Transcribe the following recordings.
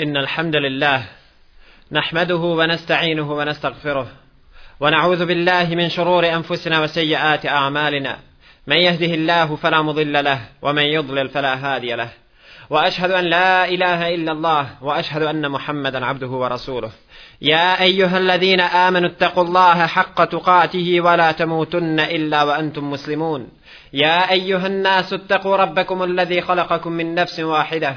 إن الحمد لله نحمده ونستعينه ونستغفره ونعوذ بالله من شرور أنفسنا وسيئات أعمالنا. من يهده الله فلا مضل له ومن يضلل فلا هادي له. وأشهد أن لا إله إلا الله وأشهد أن محمدا عبده ورسوله. يا أيها الذين آمنوا اتقوا الله حق تقاته ولا تموتن إلا وأنتم مسلمون. يا أيها الناس اتقوا ربكم الذي خلقكم من نفس واحدة.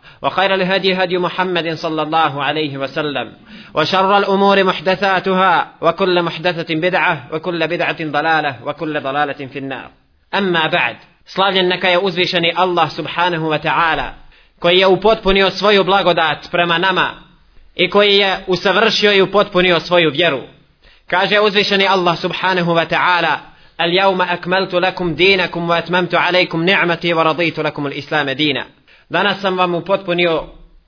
وخير الهدي هدي محمد صلى الله عليه وسلم وشر الأمور محدثاتها وكل محدثة بدعة وكل بدعة ضلالة وكل ضلالة في النار أما بعد slavljen je uzvišeni Allah subhanahu wa ta'ala koji je upotpunio svoju blagodat prema nama i koji je usavršio i upotpunio svoju vjeru. Kaže uzvišeni Allah subhanahu wa ta'ala اليوم أكملت لكم دينكم وأتممت عليكم نعمتي ورضيت لكم الإسلام دينا Danas sam vam upotpunio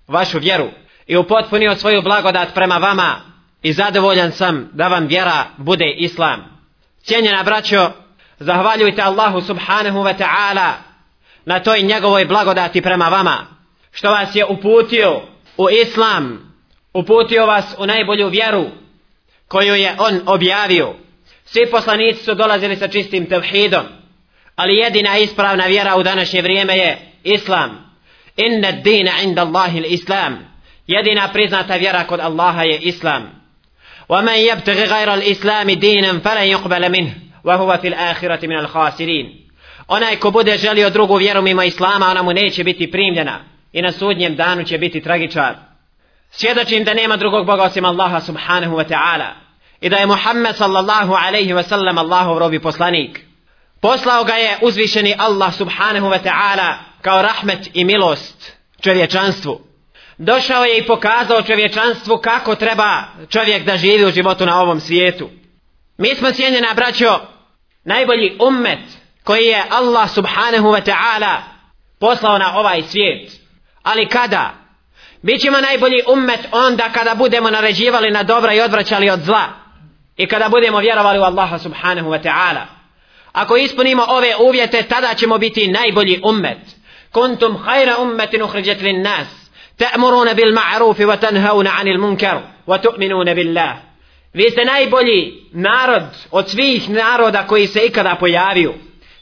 vašu vjeru i upotpunio svoju blagodat prema vama i zadovoljan sam da vam vjera bude islam. Cijenjena braćo, zahvaljujte Allahu subhanahu wa ta'ala na toj njegovoj blagodati prema vama što vas je uputio u islam uputio vas u najbolju vjeru koju je on objavio svi poslanici su dolazili sa čistim tevhidom ali jedina ispravna vjera u današnje vrijeme je islam inna dina inda Allahi islam jedina priznata vjera kod Allaha je islam ومن يبتغي غير الإسلام دينا فلن يقبل منه وهو في الآخرة من الخاسرين onaj ko bude želio drugu vjeru mimo Islama ona mu neće biti primljena i na sudnjem danu će biti tragičar. Svjedočim da nema drugog Boga osim Allaha subhanahu wa ta'ala i da je Muhammed sallallahu alaihi wa sallam Allahov robi poslanik. Poslao ga je uzvišeni Allah subhanahu wa ta'ala kao rahmet i milost čovječanstvu. Došao je i pokazao čovječanstvu kako treba čovjek da živi u životu na ovom svijetu. Mi smo cijenjena braćo najbolji ummet koji je Allah subhanahu wa ta'ala poslao na ovaj svijet. Ali kada? Bićemo najbolji ummet onda kada budemo naređivali na dobra i odvraćali od zla. I kada budemo vjerovali u Allaha subhanahu wa ta'ala. Ako ispunimo ove uvjete, tada ćemo biti najbolji ummet. كنتم خير أمة أخرجت للناس تأمرون بالمعروف وتنهون عن المنكر وتؤمنون بالله Vi ste najbolji narod od svih naroda koji se ikada pojavio.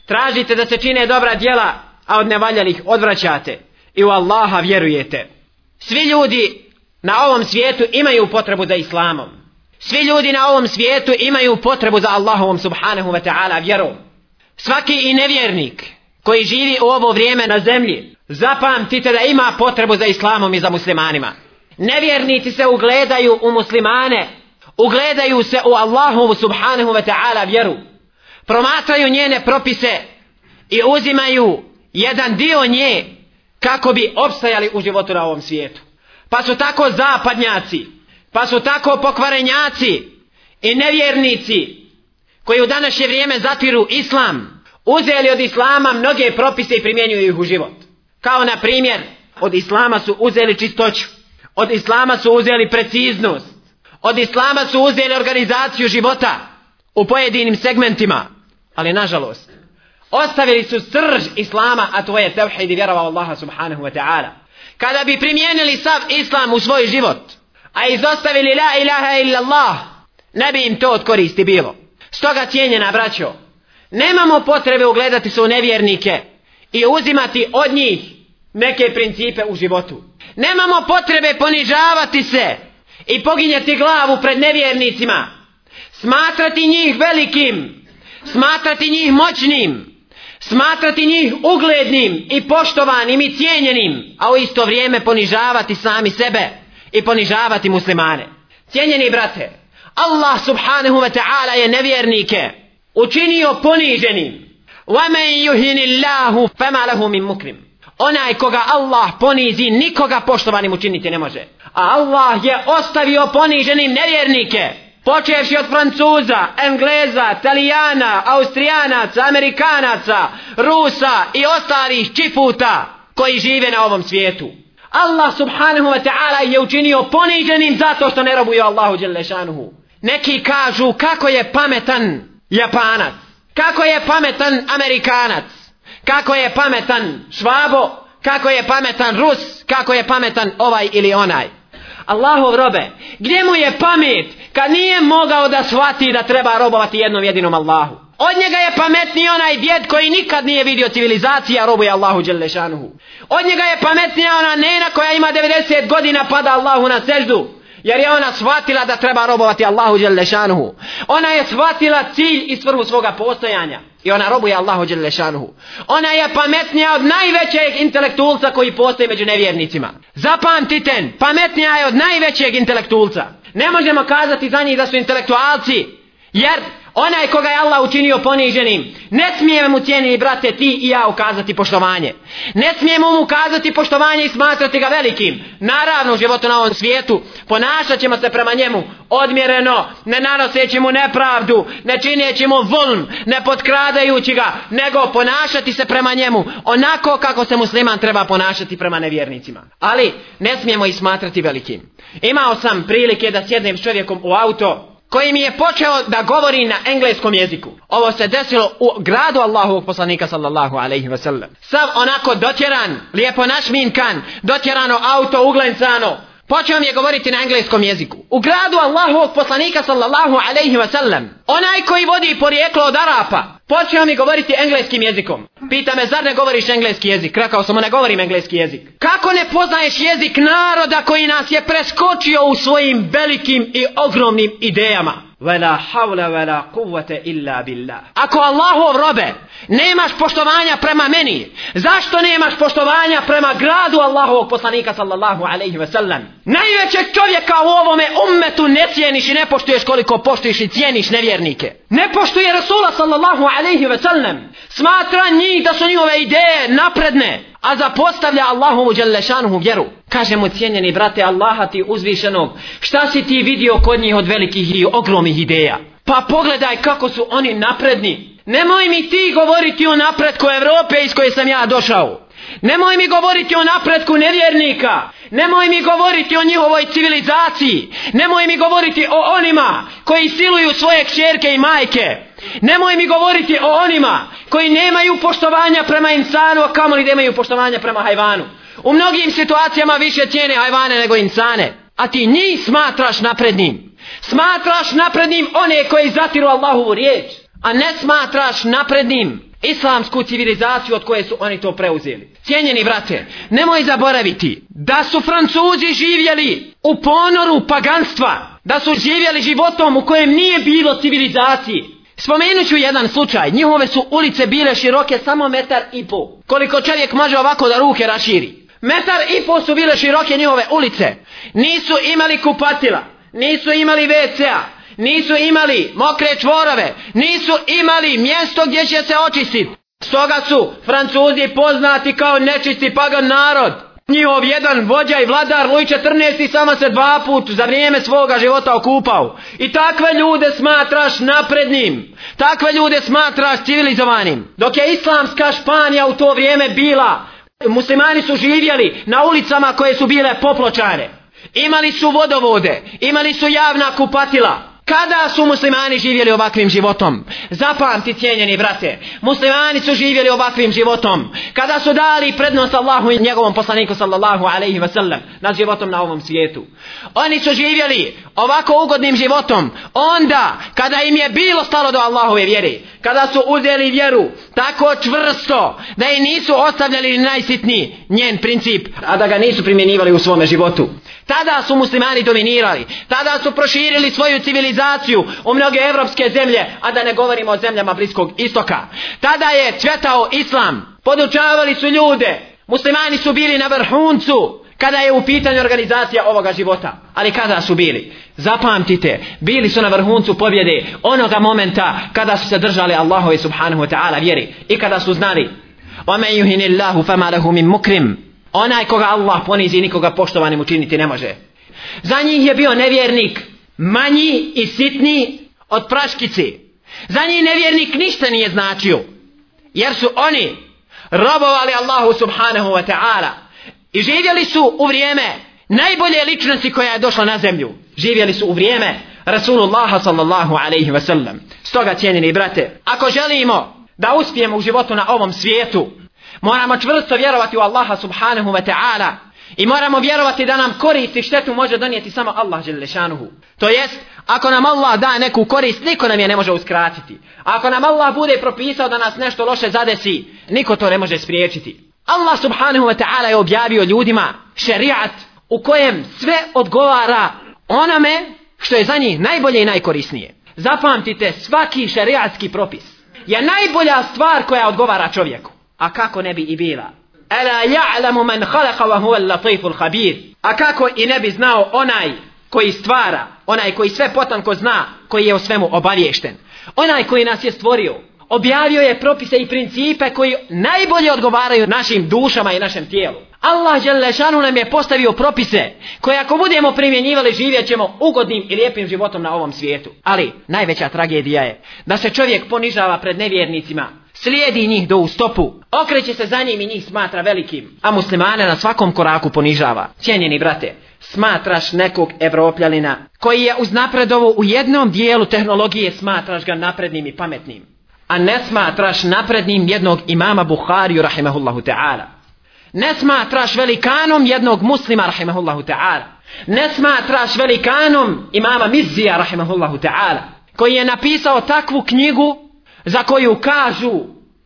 Tražite da se čine dobra djela, a od nevaljalih odvraćate i u Allaha vjerujete. Svi ljudi na ovom svijetu imaju potrebu za islamom. Svi ljudi na ovom svijetu imaju potrebu za Allahovom subhanahu wa ta'ala vjerom. Svaki i nevjernik koji živi u ovo vrijeme na zemlji, zapamtite da ima potrebu za islamom i za muslimanima. Nevjernici se ugledaju u muslimane, ugledaju se u Allahovu subhanahu wa ta'ala vjeru. Promatraju njene propise i uzimaju jedan dio nje kako bi opstajali u životu na ovom svijetu. Pa su tako zapadnjaci, pa su tako pokvarenjaci i nevjernici koji u današnje vrijeme zatiru islam, uzeli od islama mnoge propise i primjenjuju ih u život. Kao na primjer, od islama su uzeli čistoću, od islama su uzeli preciznost, od islama su uzeli organizaciju života u pojedinim segmentima, ali nažalost, ostavili su srž islama, a to je tevhid i vjerova Allaha subhanahu wa ta'ala. Kada bi primijenili sav islam u svoj život, a izostavili la ilaha illa Allah, ne bi im to od koristi bilo. Stoga cijenjena braćo, nemamo potrebe ugledati se u nevjernike i uzimati od njih neke principe u životu. Nemamo potrebe ponižavati se i poginjati glavu pred nevjernicima. Smatrati njih velikim, smatrati njih moćnim, smatrati njih uglednim i poštovanim i cijenjenim, a u isto vrijeme ponižavati sami sebe i ponižavati muslimane. Cijenjeni brate, Allah subhanahu wa ta'ala je nevjernike učinio poniženim. وَمَنْ يُهِنِ اللَّهُ فَمَا لَهُ مِنْ مُكْرِمٍ Onaj koga Allah ponizi, nikoga poštovanim učiniti ne može. A Allah je ostavio poniženim nevjernike. Počevši od Francuza, Engleza, Italijana, Austrijanaca, Amerikanaca, Rusa i ostalih čiputa koji žive na ovom svijetu. Allah subhanahu wa ta'ala je učinio poniženim zato što ne robuju Allahu Đelešanuhu. Neki kažu kako je pametan Japanac, kako je pametan Amerikanac, kako je pametan Švabo, kako je pametan Rus, kako je pametan ovaj ili onaj. Allahov robe, gdje mu je pamet kad nije mogao da shvati da treba robovati jednom jedinom Allahu? Od njega je pametniji onaj djed koji nikad nije vidio civilizacija, robuje Allahu Đelešanuhu. Od njega je pametnija ona nena koja ima 90 godina pada Allahu na seždu. Jer je ona shvatila da treba robovati Allahu Đelešanuhu. Ona je shvatila cilj i svrhu svoga postojanja. I ona robuje Allahu Đelešanuhu. Ona je pametnija od najvećeg intelektualca koji postoji među nevjernicima. Zapamtite, pametnija je od najvećeg intelektualca. Ne možemo kazati za njih da su intelektualci. Jer onaj koga je Allah učinio poniženim, ne smijemo mu cijeni brate ti i ja ukazati poštovanje. Ne smijemo mu ukazati poštovanje i smatrati ga velikim. Naravno u životu na ovom svijetu ponašat ćemo se prema njemu odmjereno, ne nanoseći mu nepravdu, ne čineći mu vulm, ne potkradajući ga, nego ponašati se prema njemu onako kako se musliman treba ponašati prema nevjernicima. Ali ne smijemo ih smatrati velikim. Imao sam prilike da sjednem s čovjekom u auto koji mi je počeo da govori na engleskom jeziku. Ovo se desilo u gradu Allahovog poslanika sallallahu alaihi ve sellem. Sav onako dotjeran, lijepo našminkan, dotjerano auto uglencano, počeo mi je govoriti na engleskom jeziku. U gradu Allahovog poslanika sallallahu alaihi ve sellem. onaj koji vodi porijeklo od Arapa, počeo mi govoriti engleskim jezikom. Pita me, zar ne govoriš engleski jezik? Rekao sam, ne govorim engleski jezik. Kako ne poznaješ jezik naroda koji nas je preskočio u svojim velikim i ogromnim idejama? Vela havla vela kuvvete illa billah. Ako Allahov robe, nemaš poštovanja prema meni, zašto nemaš poštovanja prema gradu Allahovog poslanika sallallahu alaihi ve sellem? Najvećeg čovjeka u ovome ummetu ne cijeniš i ne poštuješ koliko poštuješ i cijeniš nevjernike. Ne poštuje Rasula sallallahu alaihi ve sellem. Smatra njih da su njihove ideje napredne, a zapostavlja Allahovu djelešanuhu vjeru. Kaže mu cijenjeni brate Allaha ti uzvišenog, šta si ti vidio kod njih od velikih i ogromnih ideja? Pa pogledaj kako su oni napredni. Nemoj mi ti govoriti o napretku Evrope iz koje sam ja došao. Nemoj mi govoriti o napretku nevjernika. Nemoj mi govoriti o njihovoj civilizaciji. Nemoj mi govoriti o onima koji siluju svoje kćerke i majke. Nemoj mi govoriti o onima koji nemaju poštovanja prema insanu, a kamo li da imaju poštovanja prema hajvanu. U mnogim situacijama više cijene hajvane nego insane. A ti njih smatraš naprednim. Smatraš naprednim one koji zatiru Allahovu riječ. A ne smatraš naprednim islamsku civilizaciju od koje su oni to preuzeli. Cijenjeni brate, nemoj zaboraviti da su Francuzi živjeli u ponoru paganstva. Da su živjeli životom u kojem nije bilo civilizacije. Spomenut ću jedan slučaj. Njihove su ulice bile široke samo metar i po. Koliko čovjek može ovako da ruke raširi. Metar i po su bile široke njihove ulice. Nisu imali kupatila. Nisu imali WC-a. Nisu imali mokre čvorove. Nisu imali mjesto gdje će se očistiti. Stoga su Francuzi poznati kao nečisti pagan narod. Njihov jedan vođa i vladar Luj 14. sama se dva put za vrijeme svoga života okupao. I takve ljude smatraš naprednim. Takve ljude smatraš civilizovanim. Dok je islamska Španija u to vrijeme bila, muslimani su živjeli na ulicama koje su bile popločane. Imali su vodovode, imali su javna kupatila. Kada su muslimani živjeli ovakvim životom? Zapamti cijenjeni brate. Muslimani su živjeli ovakvim životom. Kada su dali prednost Allahu i njegovom poslaniku sallallahu alaihi wa sallam nad životom na ovom svijetu. Oni su živjeli ovako ugodnim životom. Onda kada im je bilo stalo do Allahove vjere. Kada su uzeli vjeru tako čvrsto da i nisu ostavljali najsitniji njen princip. A da ga nisu primjenjivali u svome životu. Tada su muslimani dominirali. Tada su proširili svoju civilizaciju u mnoge evropske zemlje, a da ne govorimo o zemljama Bliskog istoka. Tada je cvjetao islam. Podučavali su ljude. Muslimani su bili na vrhuncu kada je u pitanju organizacija ovoga života. Ali kada su bili? Zapamtite, bili su na vrhuncu pobjede onoga momenta kada su se držali Allahove subhanahu wa ta'ala vjeri i kada su znali وَمَنْ يُهِنِ اللَّهُ فَمَا لَهُ مِنْ مُكْرِمٍ Onaj koga Allah ponizi nikoga poštovanim učiniti ne može. Za njih je bio nevjernik manji i sitni od praškice. Za njih nevjernik ništa nije značio. Jer su oni robovali Allahu subhanahu wa ta'ala. I živjeli su u vrijeme najbolje ličnosti koja je došla na zemlju. Živjeli su u vrijeme Rasulullaha sallallahu alaihi wa sallam. Stoga cijenini brate, ako želimo da uspijemo u životu na ovom svijetu, moramo čvrsto vjerovati u Allaha subhanahu wa ta'ala i moramo vjerovati da nam korist i štetu može donijeti samo Allah želešanuhu. To jest, ako nam Allah da neku korist, niko nam je ne može uskratiti. Ako nam Allah bude propisao da nas nešto loše zadesi, niko to ne može spriječiti. Allah subhanahu wa ta'ala je objavio ljudima šerijat u kojem sve odgovara onome što je za njih najbolje i najkorisnije. Zapamtite, svaki šerijatski propis je najbolja stvar koja odgovara čovjeku. A kako ne bi i bila? Ela ja'lamu man khalaqa wa huwa al-latiful khabir. A kako i ne bi znao onaj koji stvara, onaj koji sve potanko zna, koji je o svemu obaviješten. Onaj koji nas je stvorio, objavio je propise i principe koji najbolje odgovaraju našim dušama i našem tijelu. Allah Đelešanu nam je postavio propise koje ako budemo primjenjivali živjet ćemo ugodnim i lijepim životom na ovom svijetu. Ali najveća tragedija je da se čovjek ponižava pred nevjernicima, slijedi njih do u stopu, okreće se za njim i njih smatra velikim, a muslimane na svakom koraku ponižava. Cijenjeni brate, smatraš nekog evropljanina koji je uznapredovo u jednom dijelu tehnologije smatraš ga naprednim i pametnim a ne smatraš naprednim jednog imama Buhariju rahimahullahu ta'ala. Ne smatraš velikanom jednog muslima rahimahullahu ta'ala. Ne smatraš velikanom imama Mizija rahimahullahu ta'ala. Koji je napisao takvu knjigu za koju kažu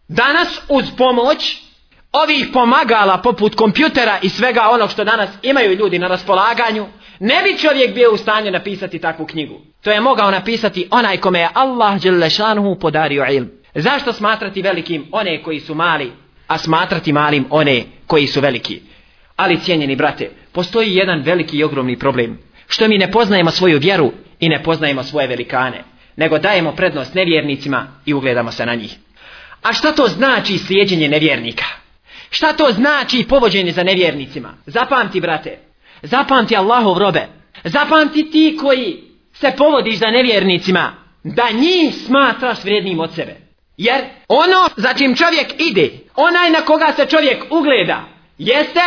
danas uz pomoć ovih pomagala poput kompjutera i svega onog što danas imaju ljudi na raspolaganju, ne bi čovjek bio u stanju napisati takvu knjigu. To je mogao napisati onaj kome je Allah Đelešanuhu podario ilm. Zašto smatrati velikim one koji su mali, a smatrati malim one koji su veliki? Ali cijenjeni brate, postoji jedan veliki i ogromni problem. Što mi ne poznajemo svoju vjeru i ne poznajemo svoje velikane, nego dajemo prednost nevjernicima i ugledamo se na njih. A šta to znači slijedjenje nevjernika? Šta to znači povođenje za nevjernicima? Zapamti, brate. Zapamti Allahov robe. Zapamti ti koji se povodiš za nevjernicima. Da njih smatraš vrijednim od sebe. Jer ono za čim čovjek ide, onaj na koga se čovjek ugleda, jeste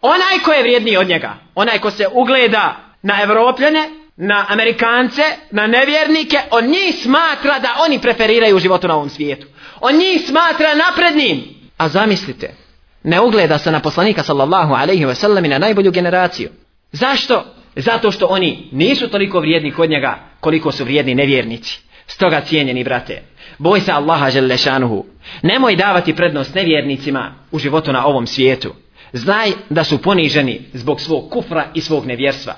onaj ko je vrijedniji od njega. Onaj ko se ugleda na Evropljane, na Amerikance, na nevjernike, on njih smatra da oni preferiraju životu na ovom svijetu. On njih smatra naprednim. A zamislite, ne ugleda se na poslanika sallallahu alaihi ve sellem i na najbolju generaciju. Zašto? Zato što oni nisu toliko vrijedni kod njega koliko su vrijedni nevjernici. Stoga cijenjeni brate, boj se Allaha želešanuhu. Nemoj davati prednost nevjernicima u životu na ovom svijetu. Znaj da su poniženi zbog svog kufra i svog nevjerstva.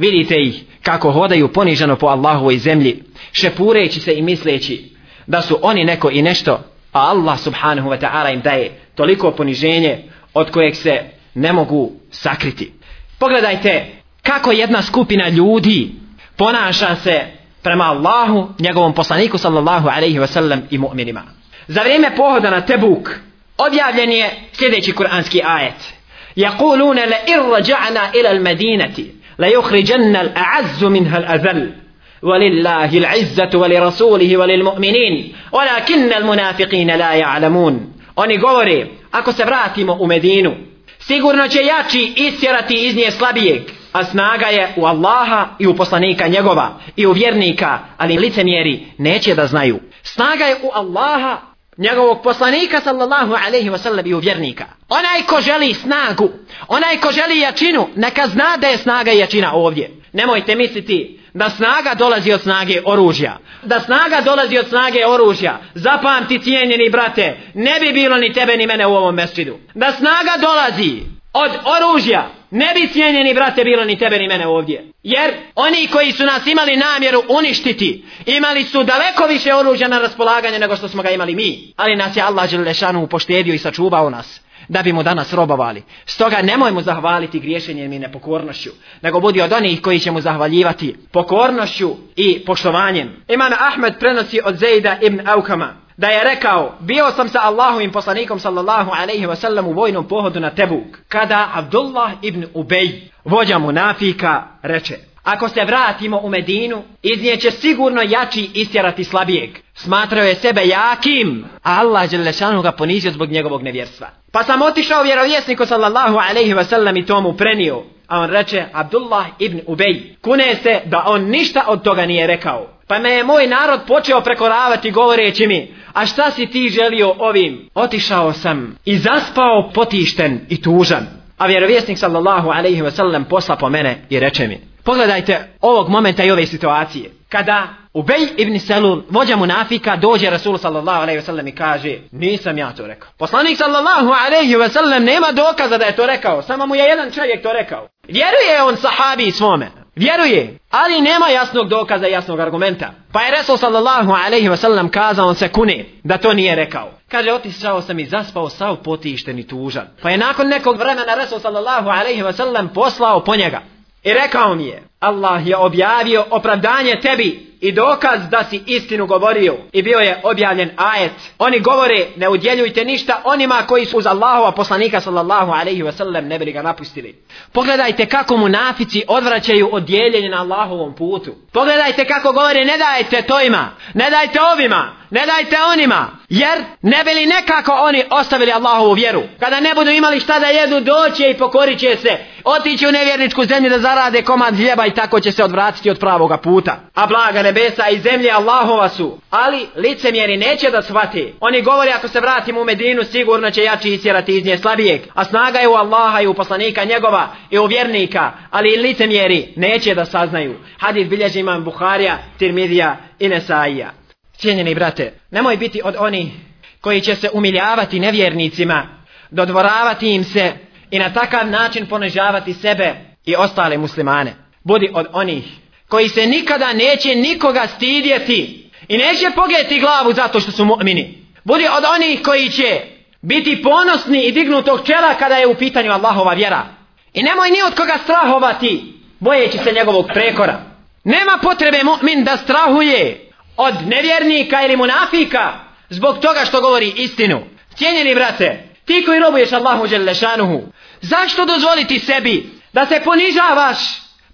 Vidite ih kako hodaju poniženo po Allahovoj zemlji, šepureći se i misleći da su oni neko i nešto, a Allah subhanahu wa ta'ala im daje toliko poniženje od kojeg se ne mogu sakriti. Pogledajte kako jedna skupina ljudi ponaša se prema Allahu, njegovom poslaniku sallallahu alaihi wa sallam i mu'minima. Za vrijeme pohoda na Tebuk objavljen je sljedeći kuranski ajet. Jakulune le irrađa'na ila al-medinati المدينة ليخرجن الأعز منها الأذل ولله العزة ولرسوله وللمؤمنين ولكن المنافقين لا يعلمون Oni govore, ako se vratimo u Medinu, sigurno će jači istjerati iz nje slabijeg, a snaga je u Allaha i u poslanika njegova i u vjernika, ali licemjeri neće da znaju. Snaga je u Allaha, njegovog poslanika sallallahu alaihi wasallam i uvjernika. Onaj ko želi snagu, onaj ko želi jačinu, neka zna da je snaga i jačina ovdje. Nemojte misliti da snaga dolazi od snage oružja. Da snaga dolazi od snage oružja. Zapamti cijenjeni brate, ne bi bilo ni tebe ni mene u ovom mesčidu. Da snaga dolazi od oružja, ne bi cijenjeni brate bilo ni tebe ni mene ovdje. Jer oni koji su nas imali namjeru uništiti, imali su daleko više oružja na raspolaganje nego što smo ga imali mi. Ali nas je Allah Đelešanu upoštedio i sačuvao nas da bi mu danas robovali. Stoga nemojmo zahvaliti griješenjem i nepokornošću, nego budi od onih koji će mu zahvaljivati pokornošću i poštovanjem. Imam Ahmed prenosi od Zejda ibn Aukama da je rekao, bio sam sa Allahovim poslanikom sallallahu alaihi wa sallam u vojnom pohodu na Tebuk, kada Abdullah ibn Ubej, vođa munafika, reče, ako se vratimo u Medinu, iznijeće sigurno jači istjerati slabijeg. Smatrao je sebe jakim, a Allah Đelešanu ga ponizio zbog njegovog nevjerstva. Pa sam otišao vjerovjesniku sallallahu alaihi wasallam i tomu prenio. A on reče, Abdullah ibn Ubej, kune se da on ništa od toga nije rekao. Pa me je moj narod počeo prekoravati govoreći mi, a šta si ti želio ovim? Otišao sam i zaspao potišten i tužan. A vjerovjesnik sallallahu alaihi sellem posla po mene i reče mi, pogledajte ovog momenta i ove situacije. Kada Ubej ibn Selul, vođa munafika, dođe Rasul sallallahu alaihi wasallam i kaže, nisam ja to rekao. Poslanik sallallahu alaihi wasallam nema dokaza da je to rekao, samo mu je jedan čovjek to rekao. Vjeruje on sahabi svome, vjeruje, ali nema jasnog dokaza, i jasnog argumenta. Pa je Resul sallallahu alaihi wasallam kazao, on se kune da to nije rekao. Kaže, otišao sam i zaspao sav potišten i tužan. Pa je nakon nekog vremena Resul sallallahu alaihi wasallam poslao po njega. I rekao mi je, Allah je objavio opravdanje tebi i dokaz da si istinu govorio. I bio je objavljen ajet. Oni govore, ne udjeljujte ništa onima koji su uz Allahova poslanika sallallahu alaihi wa sallam ne bili ga napustili. Pogledajte kako munafici odvraćaju od dijeljenja na Allahovom putu. Pogledajte kako govore, ne dajte tojima, ne dajte ovima, ne dajte onima. Jer ne bili nekako oni ostavili Allahovu vjeru. Kada ne budu imali šta da jedu, doće i pokorit će se. Otići u nevjerničku zemlju da zarade komad hljeba i tako će se odvratiti od pravoga puta. A blaga nebesa i zemlje Allahova su. Ali licemjeri neće da shvati. Oni govori ako se vratimo u Medinu sigurno će jači isjerati iz nje slabijeg. A snaga je u Allaha i u poslanika njegova i u vjernika. Ali licemjeri neće da saznaju. Hadis bilježi imam Buharija, Tirmidija i Nesaija. Cijenjeni brate, nemoj biti od oni koji će se umiljavati nevjernicima, dodvoravati im se i na takav način ponižavati sebe i ostale muslimane. Budi od onih koji se nikada neće nikoga stidjeti i neće pogeti glavu zato što su mu'mini. Budi od onih koji će biti ponosni i dignutog čela kada je u pitanju Allahova vjera. I nemoj ni od koga strahovati bojeći se njegovog prekora. Nema potrebe mu'min da strahuje od nevjernika ili munafika zbog toga što govori istinu. Cijenjeni brate, ti koji robuješ Allahu Đelešanuhu, zašto dozvoliti sebi da se ponižavaš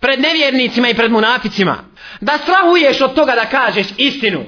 pred nevjernicima i pred munaficima? Da strahuješ od toga da kažeš istinu.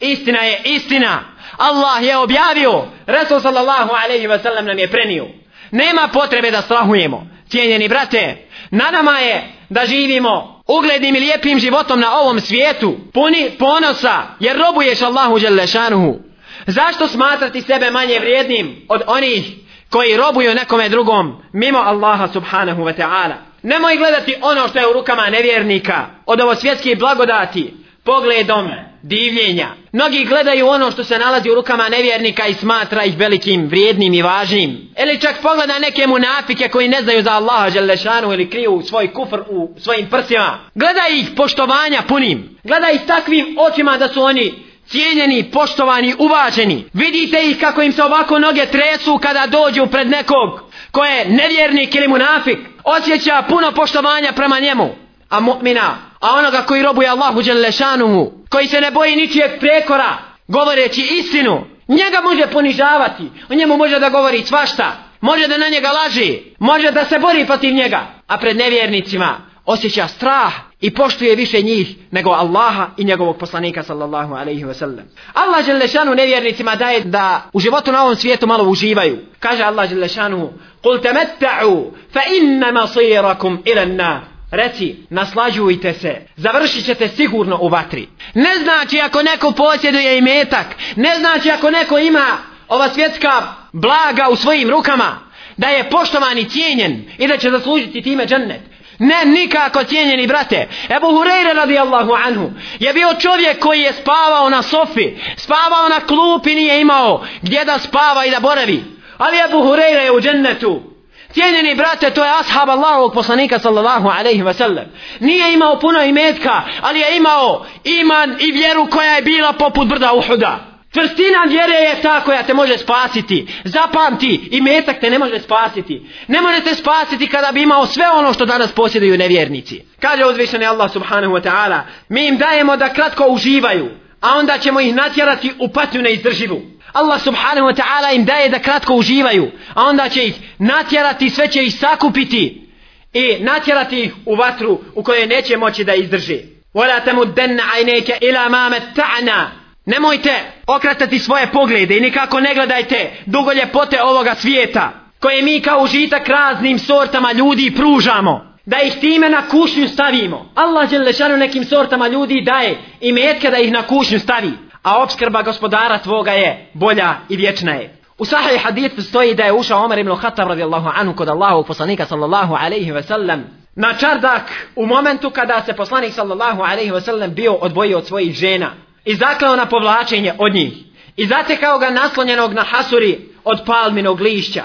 Istina je istina. Allah je objavio, Resul sallallahu alaihi wa sallam nam je prenio. Nema potrebe da strahujemo. Cijenjeni brate, na nama je da živimo uglednim i lijepim životom na ovom svijetu, puni ponosa, jer robuješ Allahu Đelešanuhu. Zašto smatrati sebe manje vrijednim od onih koji robuju nekome drugom mimo Allaha subhanahu wa ta'ala? Nemoj gledati ono što je u rukama nevjernika od ovo svjetske blagodati pogledom divljenja. Mnogi gledaju ono što se nalazi u rukama nevjernika i smatra ih velikim, vrijednim i važnim. Ili čak pogleda neke munafike koji ne znaju za Allaha Đelešanu ili kriju svoj kufr u svojim prsima. Gleda ih poštovanja punim. Gleda ih takvim očima da su oni cijenjeni, poštovani, uvaženi. Vidite ih kako im se ovako noge tresu kada dođu pred nekog ko je nevjernik ili munafik. Osjeća puno poštovanja prema njemu. A mu'mina, a onoga koji robuje Allahu Đelešanuhu, koji se ne boji ničijeg prekora, govoreći istinu, njega može ponižavati, o njemu može da govori svašta, može da na njega laži, može da se bori protiv njega, a pred nevjernicima osjeća strah i poštuje više njih nego Allaha i njegovog poslanika sallallahu alaihi wa sallam. Allah Đelešanu nevjernicima daje da u životu na ovom svijetu malo uživaju. Kaže Allah Đelešanu, قُلْ تَمَتَّعُوا فَإِنَّ مَصِيرَكُمْ إِلَى النَّارِ Reci, naslađujte se, završit ćete sigurno u vatri. Ne znači ako neko posjeduje i metak, ne znači ako neko ima ova svjetska blaga u svojim rukama, da je poštovan i cijenjen i da će zaslužiti time džennet. Ne, nikako cijenjeni brate. Ebu Hureyre radijallahu anhu je bio čovjek koji je spavao na sofi, spavao na klupi, nije imao gdje da spava i da boravi. Ali Ebu Hureyre je u džennetu. Cijenjeni brate, to je ashab Allahovog poslanika sallallahu alaihi wa sallam. Nije imao puno imetka, ali je imao iman i vjeru koja je bila poput brda Uhuda. Čvrstina vjere je ta koja te može spasiti. Zapamti, i metak te ne može spasiti. Ne može te spasiti kada bi imao sve ono što danas posjeduju nevjernici. Kaže uzvišeni Allah subhanahu wa ta'ala, mi im dajemo da kratko uživaju, a onda ćemo ih natjerati u patnju neizdrživu. Allah subhanahu wa ta'ala im daje da kratko uživaju, a onda će ih natjerati, sve će ih sakupiti i natjerati ih u vatru u kojoj neće moći da izdrži. وَلَا تَمُدَّنَّ عَيْنَيْكَ ila مَا مَتَّعْنَا Nemojte okratati svoje poglede i nikako ne gledajte dugo ljepote ovoga svijeta koje mi kao užitak raznim sortama ljudi pružamo. Da ih time na kušnju stavimo. Allah Đelešanu nekim sortama ljudi daje i metka da ih na kušnju stavi. A obskrba gospodara tvoga je bolja i vječna je. U sahih hadith stoji da je ušao Omar ibn Khattab radijallahu anhu kod Allahovog poslanika sallallahu alaihi ve sellem na čardak u momentu kada se poslanik sallallahu alaihi ve sellem bio odvojio od svojih žena i zaklao na povlačenje od njih i zatekao ga naslonjenog na hasuri od palminog lišća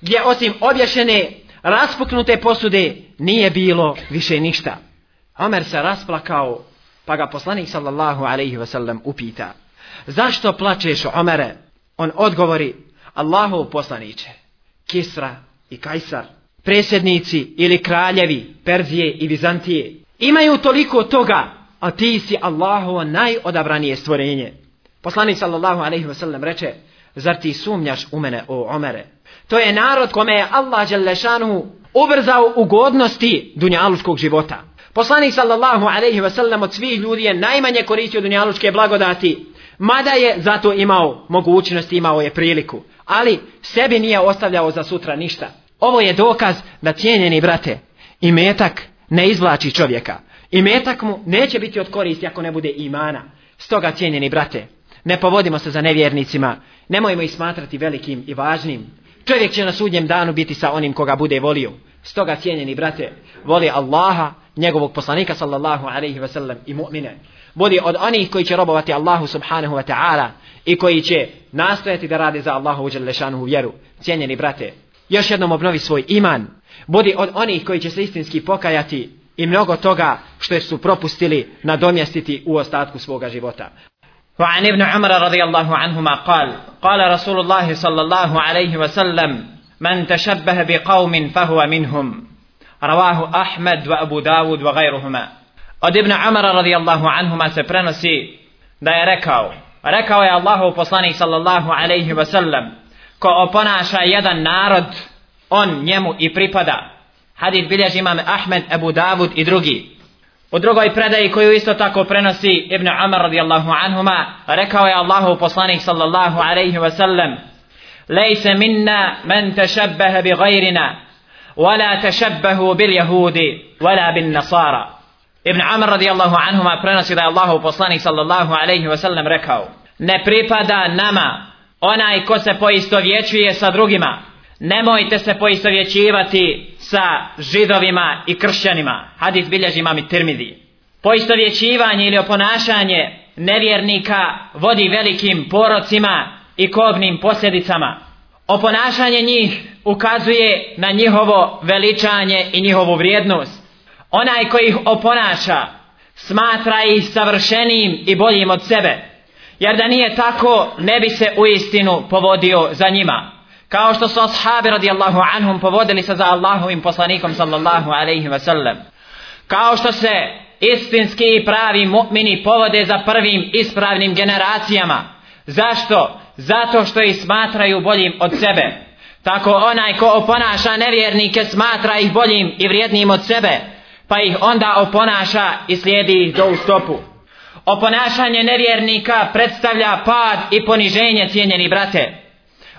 gdje osim obješene raspuknute posude nije bilo više ništa. Omer se rasplakao pa ga poslanik sallallahu alaihi ve sellem upita zašto plačeš Omere? On odgovori Allahov poslaniće, Kisra i Kajsar, presjednici ili kraljevi Perzije i Vizantije, imaju toliko toga, a ti si Allahovo najodabranije stvorenje. Poslanik sallallahu alaihi wasallam reče, zar ti sumnjaš u mene o Omere? To je narod kome je Allah Đalešanu ubrzao ugodnosti dunjalučkog života. Poslanik sallallahu alaihi wasallam od svih ljudi je najmanje koristio dunjalučke blagodati, mada je zato imao mogućnost, imao je priliku ali sebi nije ostavljao za sutra ništa. Ovo je dokaz da cijenjeni brate, i metak ne izvlači čovjeka. I metak mu neće biti od koristi ako ne bude imana. Stoga cijenjeni brate, ne povodimo se za nevjernicima, nemojmo ih smatrati velikim i važnim. Čovjek će na sudnjem danu biti sa onim koga bude volio. Stoga cijenjeni brate, voli Allaha, njegovog poslanika sallallahu alaihi ve sellem i mu'mine. Budi od onih koji će robovati Allahu subhanahu wa ta'ala i koji će nastojati da rade za Allahu u vjeru. Cijenjeni brate, još jednom obnovi svoj iman. Budi od onih koji će se istinski pokajati i mnogo toga što su propustili nadomjestiti u ostatku svoga života. وعن ابن عمر رضي الله عنهما قال قال رسول الله صلى الله عليه وسلم من تشبه بقوم فهو منهم رواه أحمد وأبو داود وغيرهما قد ابن عمر رضي الله عنهما سبرنسي دا يركو ركو يا الله وفصاني صلى الله عليه وسلم كو أبنا شايدا نارد on njemu i pripada. Hadith bilježi imam Ahmed, Abu Davud i drugi. U drugoj predaji koju isto tako prenosi Ibn Umar radijallahu anhuma, rekao je Allahu poslanik sallallahu alaihi wa sallam, Lejse minna men tešabbeha bi gajrina, ولا تشبهوا باليهود ولا بالنصارى Ibn Amr radijallahu anhuma prenosi da je Allahu poslanik sallallahu alaihi wa sallam rekao Ne pripada nama onaj ko se poistovjećuje sa drugima Nemojte se poistovjećivati sa židovima i kršćanima Hadis bilježi mami Tirmidi Poistovjećivanje ili oponašanje nevjernika vodi velikim porocima i kobnim posljedicama Oponašanje njih ukazuje na njihovo veličanje i njihovu vrijednost. Onaj koji ih oponaša smatra ih savršenim i boljim od sebe jer da nije tako ne bi se u istinu povodio za njima. Kao što su ashabi radijallahu anhum povodili se za Allahovim poslanikom sallallahu alaihi wa sallam kao što se istinski i pravi mu'mini povode za prvim ispravnim generacijama. Zašto? Zato što ih smatraju boljim od sebe tako onaj ko oponaša nevjernike smatra ih boljim i vrijednim od sebe pa ih onda oponaša i slijedi ih do u stopu. Oponašanje nevjernika predstavlja pad i poniženje cijenjeni brate.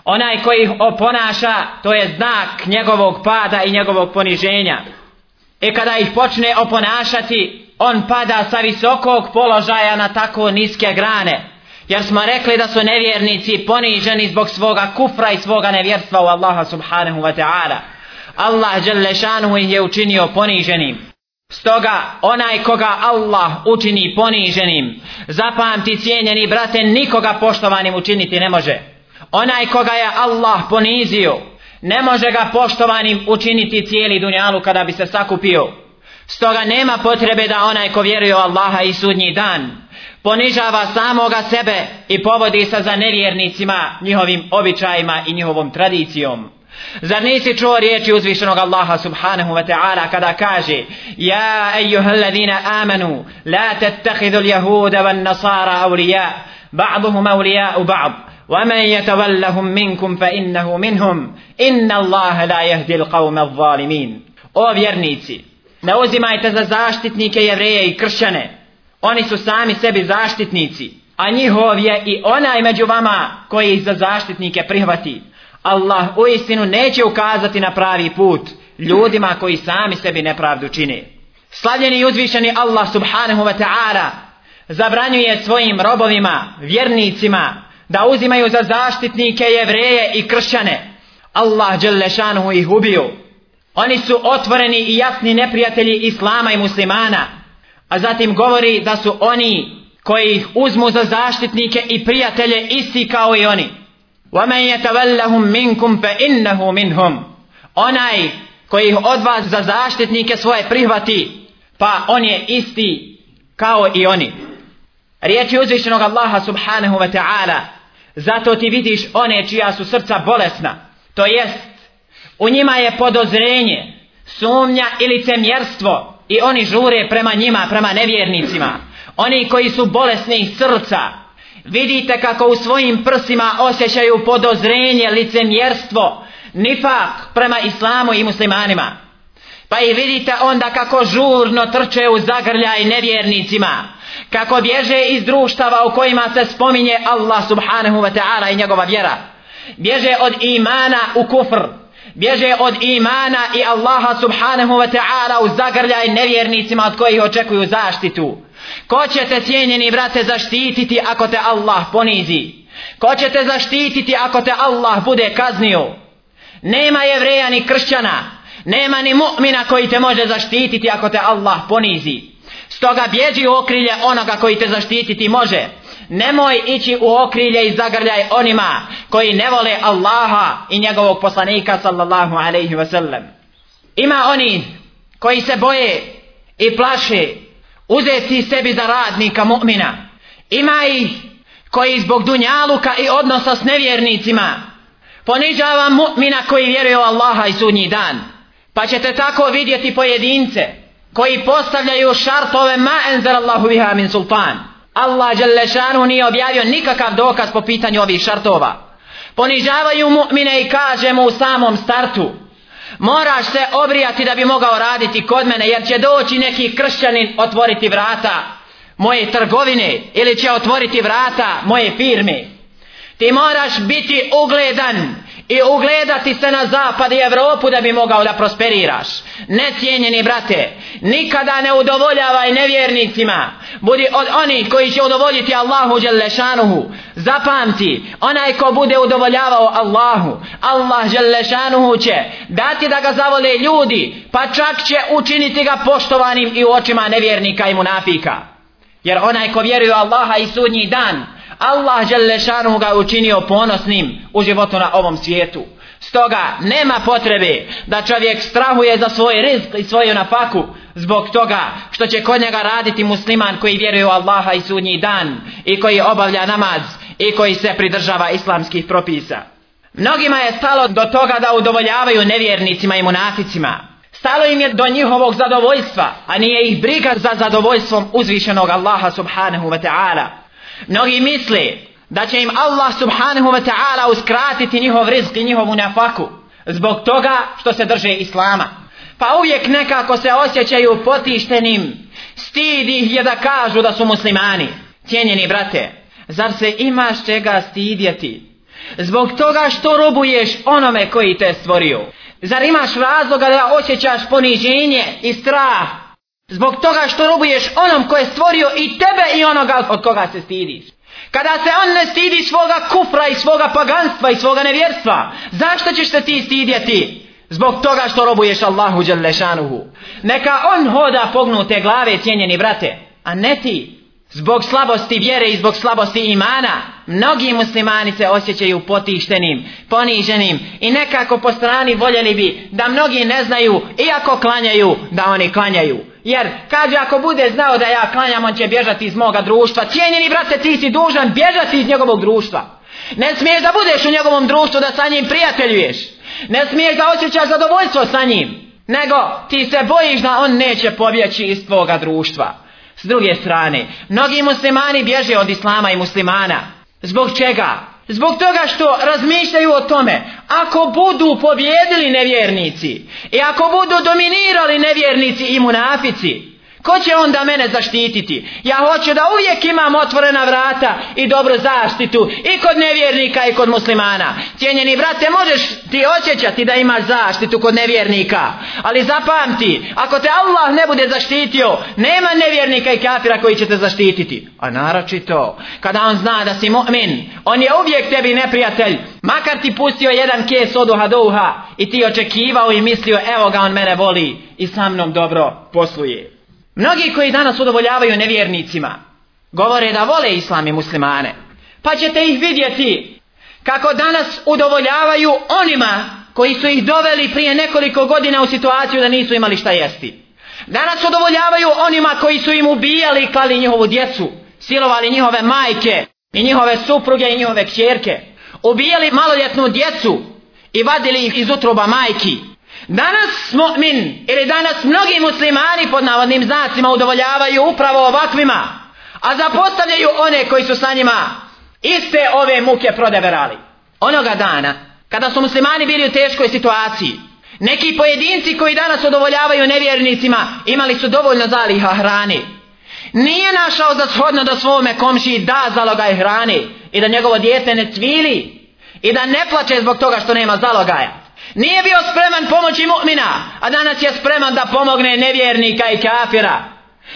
Onaj koji ih oponaša, to je znak njegovog pada i njegovog poniženja. I kada ih počne oponašati, on pada sa visokog položaja na tako niske grane. Jer smo rekli da su nevjernici poniženi zbog svoga kufra i svoga nevjerstva u Allaha subhanahu wa ta'ala. Allah šanuhu ih je učinio poniženim. Stoga onaj koga Allah učini poniženim, zapamti cijenjeni brate, nikoga poštovanim učiniti ne može. Onaj koga je Allah ponizio, ne može ga poštovanim učiniti cijeli dunjalu kada bi se sakupio. Stoga nema potrebe da onaj ko vjeruje u Allaha i sudnji dan, ponižava samoga sebe i povodi se za nevjernicima, njihovim običajima i njihovom tradicijom. Zar nisi čuo riječi uzvišenog Allaha subhanahu wa ta'ala kada kaže Ja ejuha alladhina amanu la tattakhidhu al-yahuda wan nasara awliya ba'dhum awliya u ba'd ومن يتولهم منكم فإنه منهم إن الله لا يهدي القوم الظالمين O vjernici, ne uzimajte za zaštitnike jevreje i kršćane. Oni su sami sebi zaštitnici, a njihov je i onaj među vama koji ih za zaštitnike prihvati. Allah u istinu neće ukazati na pravi put ljudima koji sami sebi nepravdu čine. Slavljeni i uzvišeni Allah subhanahu wa ta'ala zabranjuje svojim robovima, vjernicima, da uzimaju za zaštitnike jevreje i kršćane. Allah Đelešanuhu ih ubiju. Oni su otvoreni i jasni neprijatelji Islama i muslimana A zatim govori da su oni koji ih uzmu za zaštitnike i prijatelje isti kao i oni. وَمَنْ يَتَوَلَّهُمْ مِنْكُمْ فَإِنَّهُ مِنْهُمْ Onaj koji ih od vas za zaštitnike svoje prihvati, pa on je isti kao i oni. Riječi uzvišenog Allaha subhanahu wa ta'ala, zato ti vidiš one čija su srca bolesna, to jest, u njima je podozrenje, sumnja ili cemjerstvo i oni žure prema njima, prema nevjernicima. Oni koji su bolesni srca, vidite kako u svojim prsima osjećaju podozrenje, licemjerstvo, nifak prema islamu i muslimanima. Pa i vidite onda kako žurno trče u zagrljaj nevjernicima, kako bježe iz društava u kojima se spominje Allah subhanahu wa ta'ala i njegova vjera. Bježe od imana u kufr, bježe od imana i Allaha subhanahu wa ta'ala u zagrljaj nevjernicima od kojih očekuju zaštitu. Ko će te cijenjeni brate zaštititi ako te Allah ponizi? Ko će te zaštititi ako te Allah bude kaznio? Nema jevreja ni kršćana, nema ni mu'mina koji te može zaštititi ako te Allah ponizi. Stoga bježi u okrilje onoga koji te zaštititi može. Nemoj ići u okrilje i zagrljaj onima koji ne vole Allaha i njegovog poslanika sallallahu alaihi wasallam. Ima oni koji se boje i plaše uzeti sebi za radnika mu'mina. Ima ih koji zbog dunjaluka i odnosa s nevjernicima ponižava mu'mina koji vjeruje u Allaha i sudnji dan. Pa ćete tako vidjeti pojedince koji postavljaju šartove ma enzer Allahu biha min sultan. Allah Đelešanu nije objavio nikakav dokaz po pitanju ovih šartova. Ponižavaju mu'mine i kaže mu u samom startu moraš se obrijati da bi mogao raditi kod mene jer će doći neki kršćanin otvoriti vrata moje trgovine ili će otvoriti vrata moje firme. Ti moraš biti ugledan i ugledati se na zapad i Evropu da bi mogao da prosperiraš. Necijenjeni brate, nikada ne udovoljavaj nevjernicima. Budi od onih koji će udovoljiti Allahu Đelešanuhu. Zapamti, onaj ko bude udovoljavao Allahu, Allah Đelešanuhu će dati da ga zavole ljudi, pa čak će učiniti ga poštovanim i u očima nevjernika i munafika. Jer onaj ko vjeruje Allaha i sudnji dan, Allah Đelešanu ga učinio ponosnim u životu na ovom svijetu. Stoga nema potrebe da čovjek strahuje za svoj rizk i svoju nafaku zbog toga što će kod njega raditi musliman koji vjeruje u Allaha i sudnji dan i koji obavlja namaz i koji se pridržava islamskih propisa. Mnogima je stalo do toga da udovoljavaju nevjernicima i munaficima. Stalo im je do njihovog zadovoljstva, a nije ih briga za zadovoljstvom uzvišenog Allaha subhanahu wa ta'ala. Mnogi misle da će im Allah subhanahu wa ta'ala uskratiti njihov rizk i njihovu nafaku zbog toga što se drže Islama. Pa uvijek nekako se osjećaju potištenim, stidi ih je da kažu da su muslimani. Cijenjeni brate, zar se imaš čega stidjeti? Zbog toga što robuješ onome koji te stvorio. Zar imaš razloga da osjećaš poniženje i strah Zbog toga što robuješ onom ko je stvorio i tebe i onoga od koga se stidiš. Kada se on ne stidi svoga kufra i svoga paganstva i svoga nevjerstva, zašto ćeš se ti stidjeti? Zbog toga što robuješ Allahu Đalešanuhu. Neka on hoda pognute glave cijenjeni brate, a ne ti. Zbog slabosti vjere i zbog slabosti imana, mnogi muslimani se osjećaju potištenim, poniženim i nekako po strani voljeli bi da mnogi ne znaju, iako klanjaju, da oni klanjaju. Jer, kaže, ako bude znao da ja klanjam, on će bježati iz moga društva. Cijenjeni brate, ti si dužan bježati iz njegovog društva. Ne smiješ da budeš u njegovom društvu, da sa njim prijateljuješ. Ne smiješ da osjećaš zadovoljstvo sa njim. Nego, ti se bojiš da on neće pobjeći iz tvoga društva. S druge strane, mnogi muslimani bježe od islama i muslimana. Zbog čega? Zbog toga što razmišljaju o tome, ako budu pobjedili nevjernici i ako budu dominirali nevjernici i munafici, Ko će onda mene zaštititi? Ja hoću da uvijek imam otvorena vrata i dobru zaštitu i kod nevjernika i kod muslimana. Cijenjeni brate, možeš ti osjećati da imaš zaštitu kod nevjernika. Ali zapamti, ako te Allah ne bude zaštitio, nema nevjernika i kafira koji će te zaštititi. A naročito, kada on zna da si mu'min, on je uvijek tebi neprijatelj. Makar ti pustio jedan kes od uha do uha i ti očekivao i mislio, evo ga on mene voli i sa mnom dobro posluje. Mnogi koji danas udovoljavaju nevjernicima, govore da vole islam i muslimane. Pa ćete ih vidjeti kako danas udovoljavaju onima koji su ih doveli prije nekoliko godina u situaciju da nisu imali šta jesti. Danas udovoljavaju onima koji su im ubijali i klali njihovu djecu, silovali njihove majke i njihove supruge i njihove kćerke. Ubijali maloljetnu djecu i vadili ih iz utroba majki. Danas mu'min ili danas mnogi muslimani pod navodnim znacima udovoljavaju upravo ovakvima, a zapostavljaju one koji su sa njima iste ove muke prodeverali. Onoga dana, kada su muslimani bili u teškoj situaciji, neki pojedinci koji danas udovoljavaju nevjernicima imali su dovoljno zaliha hrane. Nije našao za shodno da svome komši da zalogaj hrane i da njegovo dijete ne cvili i da ne plače zbog toga što nema zalogaja. Nije bio spreman pomoći mu'mina, a danas je spreman da pomogne nevjernika i kafira.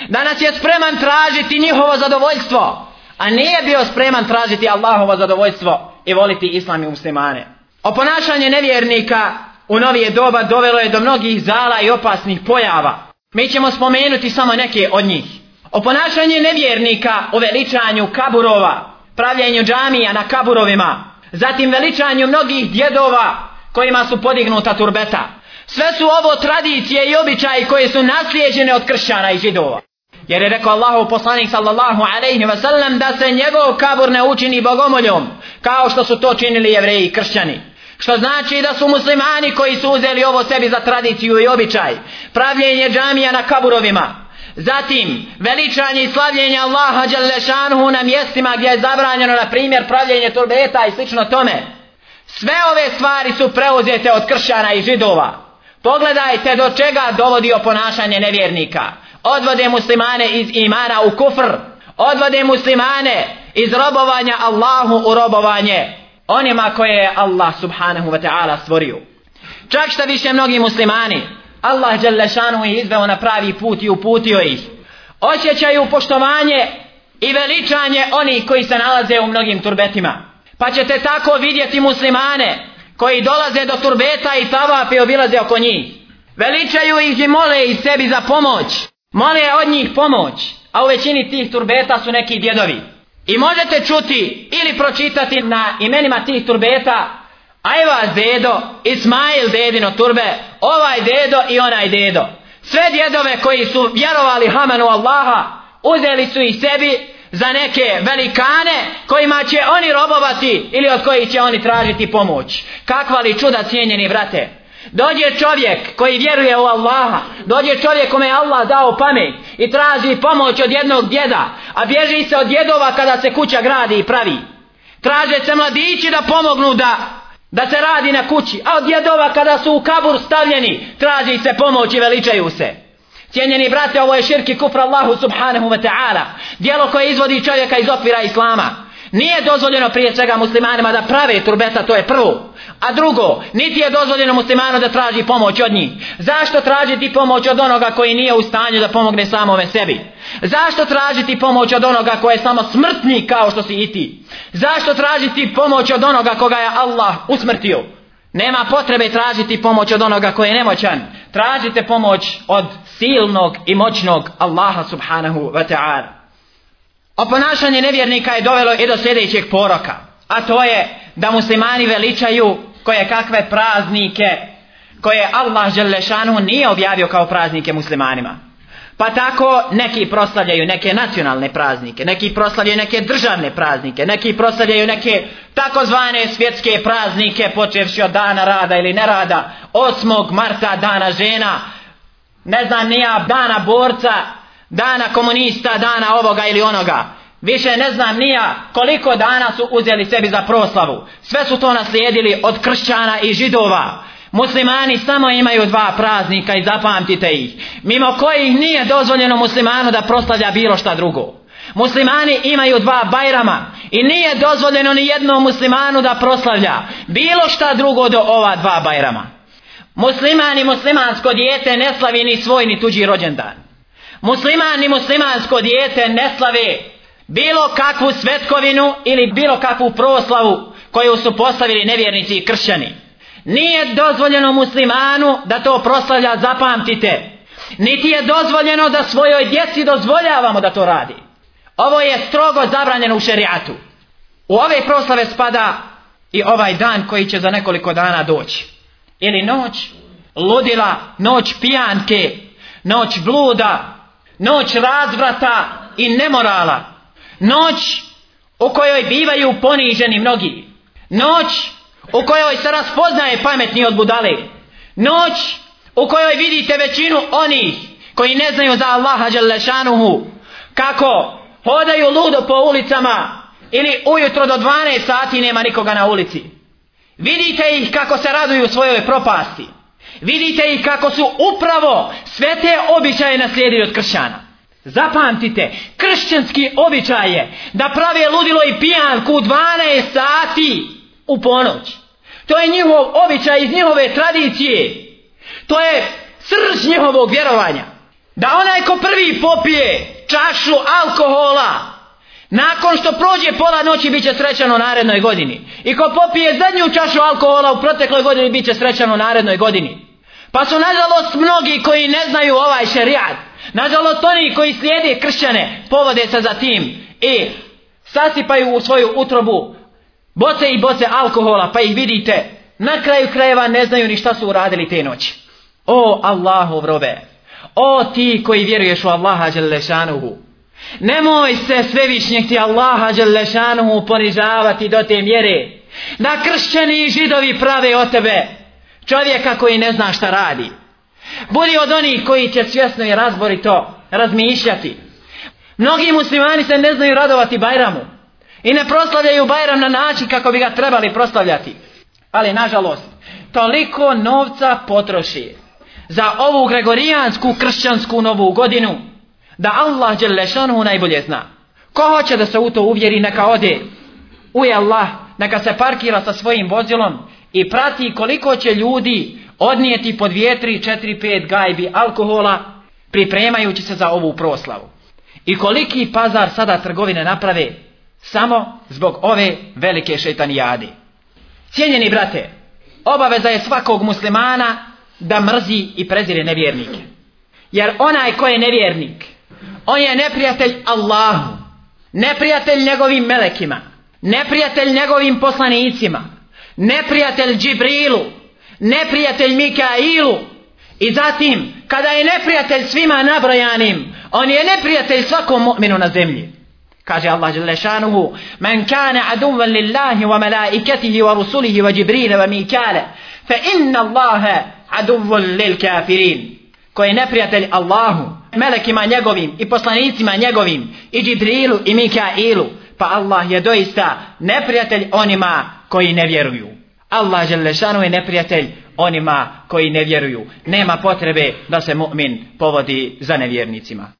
Danas je spreman tražiti njihovo zadovoljstvo, a nije bio spreman tražiti Allahovo zadovoljstvo i voliti islam i muslimane. Oponašanje nevjernika u novije doba dovelo je do mnogih zala i opasnih pojava. Mi ćemo spomenuti samo neke od njih. Oponašanje nevjernika u veličanju kaburova, pravljenju džamija na kaburovima, zatim veličanju mnogih djedova kojima su podignuta turbeta. Sve su ovo tradicije i običaji koje su naslijeđene od kršćana i židova. Jer je rekao Allahu poslanik sallallahu alaihi wa sallam da se njegov kabur ne učini bogomoljom, kao što su to činili jevreji i kršćani. Što znači da su muslimani koji su uzeli ovo sebi za tradiciju i običaj. Pravljenje džamija na kaburovima. Zatim, veličanje i slavljenje Allaha Đalešanuhu na mjestima gdje je zabranjeno, na primjer, pravljenje turbeta i slično tome. Sve ove stvari su preuzete od kršćana i židova. Pogledajte do čega dovodi ponašanje nevjernika. Odvode muslimane iz imana u kufr. Odvode muslimane iz robovanja Allahu u robovanje. Onima koje je Allah subhanahu wa ta'ala stvorio. Čak šta više mnogi muslimani. Allah Đelešanu je izveo na pravi put i uputio ih. Osjećaju poštovanje i veličanje oni koji se nalaze u mnogim turbetima. Pa ćete tako vidjeti muslimane koji dolaze do turbeta i tavape obilaze oko njih. Veličaju ih i mole i sebi za pomoć. Mole od njih pomoć. A u većini tih turbeta su neki djedovi. I možete čuti ili pročitati na imenima tih turbeta Ajva dedo, Ismail dedino turbe, ovaj dedo i onaj dedo. Sve djedove koji su vjerovali Hamanu Allaha, uzeli su ih sebi za neke velikane kojima će oni robovati ili od kojih će oni tražiti pomoć. Kakva li čuda cijenjeni brate? Dođe čovjek koji vjeruje u Allaha, dođe čovjek kome je Allah dao pamet i traži pomoć od jednog djeda, a bježi se od djedova kada se kuća gradi i pravi. Traže se mladići da pomognu da da se radi na kući, a od djedova kada su u kabur stavljeni, traži se pomoć i veličaju se. Cijenjeni brate, ovo je širki kufra Allahu subhanahu wa ta'ala. Dijelo koje izvodi čovjeka iz okvira Islama. Nije dozvoljeno prije svega muslimanima da prave turbeta, to je prvo. A drugo, niti je dozvoljeno muslimanu da traži pomoć od njih. Zašto tražiti pomoć od onoga koji nije u stanju da pomogne samome sebi? Zašto tražiti pomoć od onoga koji je samo smrtni kao što si i ti? Zašto tražiti pomoć od onoga koga je Allah usmrtio? Nema potrebe tražiti pomoć od onoga koji je nemoćan. Tražite pomoć od silnog i moćnog Allaha subhanahu wa ta'ala. Oponašanje nevjernika je dovelo i do sljedećeg poroka. A to je da muslimani veličaju koje kakve praznike koje Allah Želešanu nije objavio kao praznike muslimanima. Pa tako neki proslavljaju neke nacionalne praznike, neki proslavljaju neke državne praznike, neki proslavljaju neke takozvane svjetske praznike počevši od dana rada ili nerada, 8. marta dana žena, ne znam nija dana borca, dana komunista, dana ovoga ili onoga. Više ne znam nija koliko dana su uzeli sebi za proslavu. Sve su to naslijedili od kršćana i židova. Muslimani samo imaju dva praznika i zapamtite ih. Mimo kojih nije dozvoljeno muslimanu da proslavlja bilo šta drugo. Muslimani imaju dva bajrama i nije dozvoljeno ni jednom muslimanu da proslavlja bilo šta drugo do ova dva bajrama. Musliman i muslimansko dijete ne slavi ni svoj ni tuđi rođendan. Musliman i muslimansko dijete ne slave bilo kakvu svetkovinu ili bilo kakvu proslavu koju su postavili nevjernici i kršćani. Nije dozvoljeno muslimanu da to proslavlja, zapamtite. Niti je dozvoljeno da svojoj djeci dozvoljavamo da to radi. Ovo je strogo zabranjeno u šerijatu. U ove proslave spada i ovaj dan koji će za nekoliko dana doći. Ili noć ludila, noć pijanke, noć bluda, noć razvrata i nemorala. Noć u kojoj bivaju poniženi mnogi. Noć u kojoj se raspoznaje pametni od budale. Noć u kojoj vidite većinu onih koji ne znaju za Allaha Đalešanuhu kako hodaju ludo po ulicama ili ujutro do 12 sati nema nikoga na ulici. Vidite ih kako se raduju svojoj propasti. Vidite ih kako su upravo sve te običaje naslijedili od kršćana. Zapamtite, kršćanski običaj je da prave ludilo i pijanku u 12 sati u ponoć. To je njihov običaj iz njihove tradicije. To je srž njihovog vjerovanja. Da onaj ko prvi popije čašu alkohola, nakon što prođe pola noći bit će srećan u narednoj godini. I ko popije zadnju čašu alkohola u protekloj godini bit će srećan u narednoj godini. Pa su nažalost mnogi koji ne znaju ovaj šerijat. Nažalost oni koji slijede kršćane povode se za tim i sasipaju u svoju utrobu boce i boce alkohola pa ih vidite na kraju krajeva ne znaju ni šta su uradili te noći. O Allahov robe, o ti koji vjeruješ u Allaha Đelešanuhu, nemoj se svevišnjeg ti Allaha Đelešanuhu ponižavati do te mjere da kršćani i židovi prave o tebe čovjeka koji ne zna šta radi. Budi od onih koji će svjesno i razborito razmišljati. Mnogi muslimani se ne znaju radovati Bajramu i ne proslavljaju Bajram na način kako bi ga trebali proslavljati. Ali nažalost, toliko novca potroši za ovu gregorijansku kršćansku novu godinu da Allah Đelešanu najbolje zna. Ko hoće da se u to uvjeri neka ode Uje Allah, neka se parkira sa svojim vozilom i prati koliko će ljudi odnijeti po dvije, tri, četiri, pet gajbi alkohola pripremajući se za ovu proslavu. I koliki pazar sada trgovine naprave samo zbog ove velike šeitanijade. Cijenjeni brate, obaveza je svakog muslimana da mrzi i prezire nevjernike. Jer onaj ko je nevjernik, on je neprijatelj Allahu, neprijatelj njegovim melekima, neprijatelj njegovim poslanicima, neprijatelj Džibrilu, neprijatelj Mikailu i zatim kada je neprijatelj svima nabrojanim, on je neprijatelj svakom mu'minu na zemlji. Kaže Allah jalla men kane kana aduvan lillahi wa malaikatihi wa rusulihi wa Džibrila wa Mikala, fa inna Allaha aduvan lil kafirin. Ko je neprijatelj Allahu, melekima njegovim i poslanicima njegovim i Džibrilu i Mikailu, pa Allah je doista neprijatelj onima koji ne vjeruju. Allah Želešanu je neprijatelj onima koji ne vjeruju. Nema potrebe da se mu'min povodi za nevjernicima.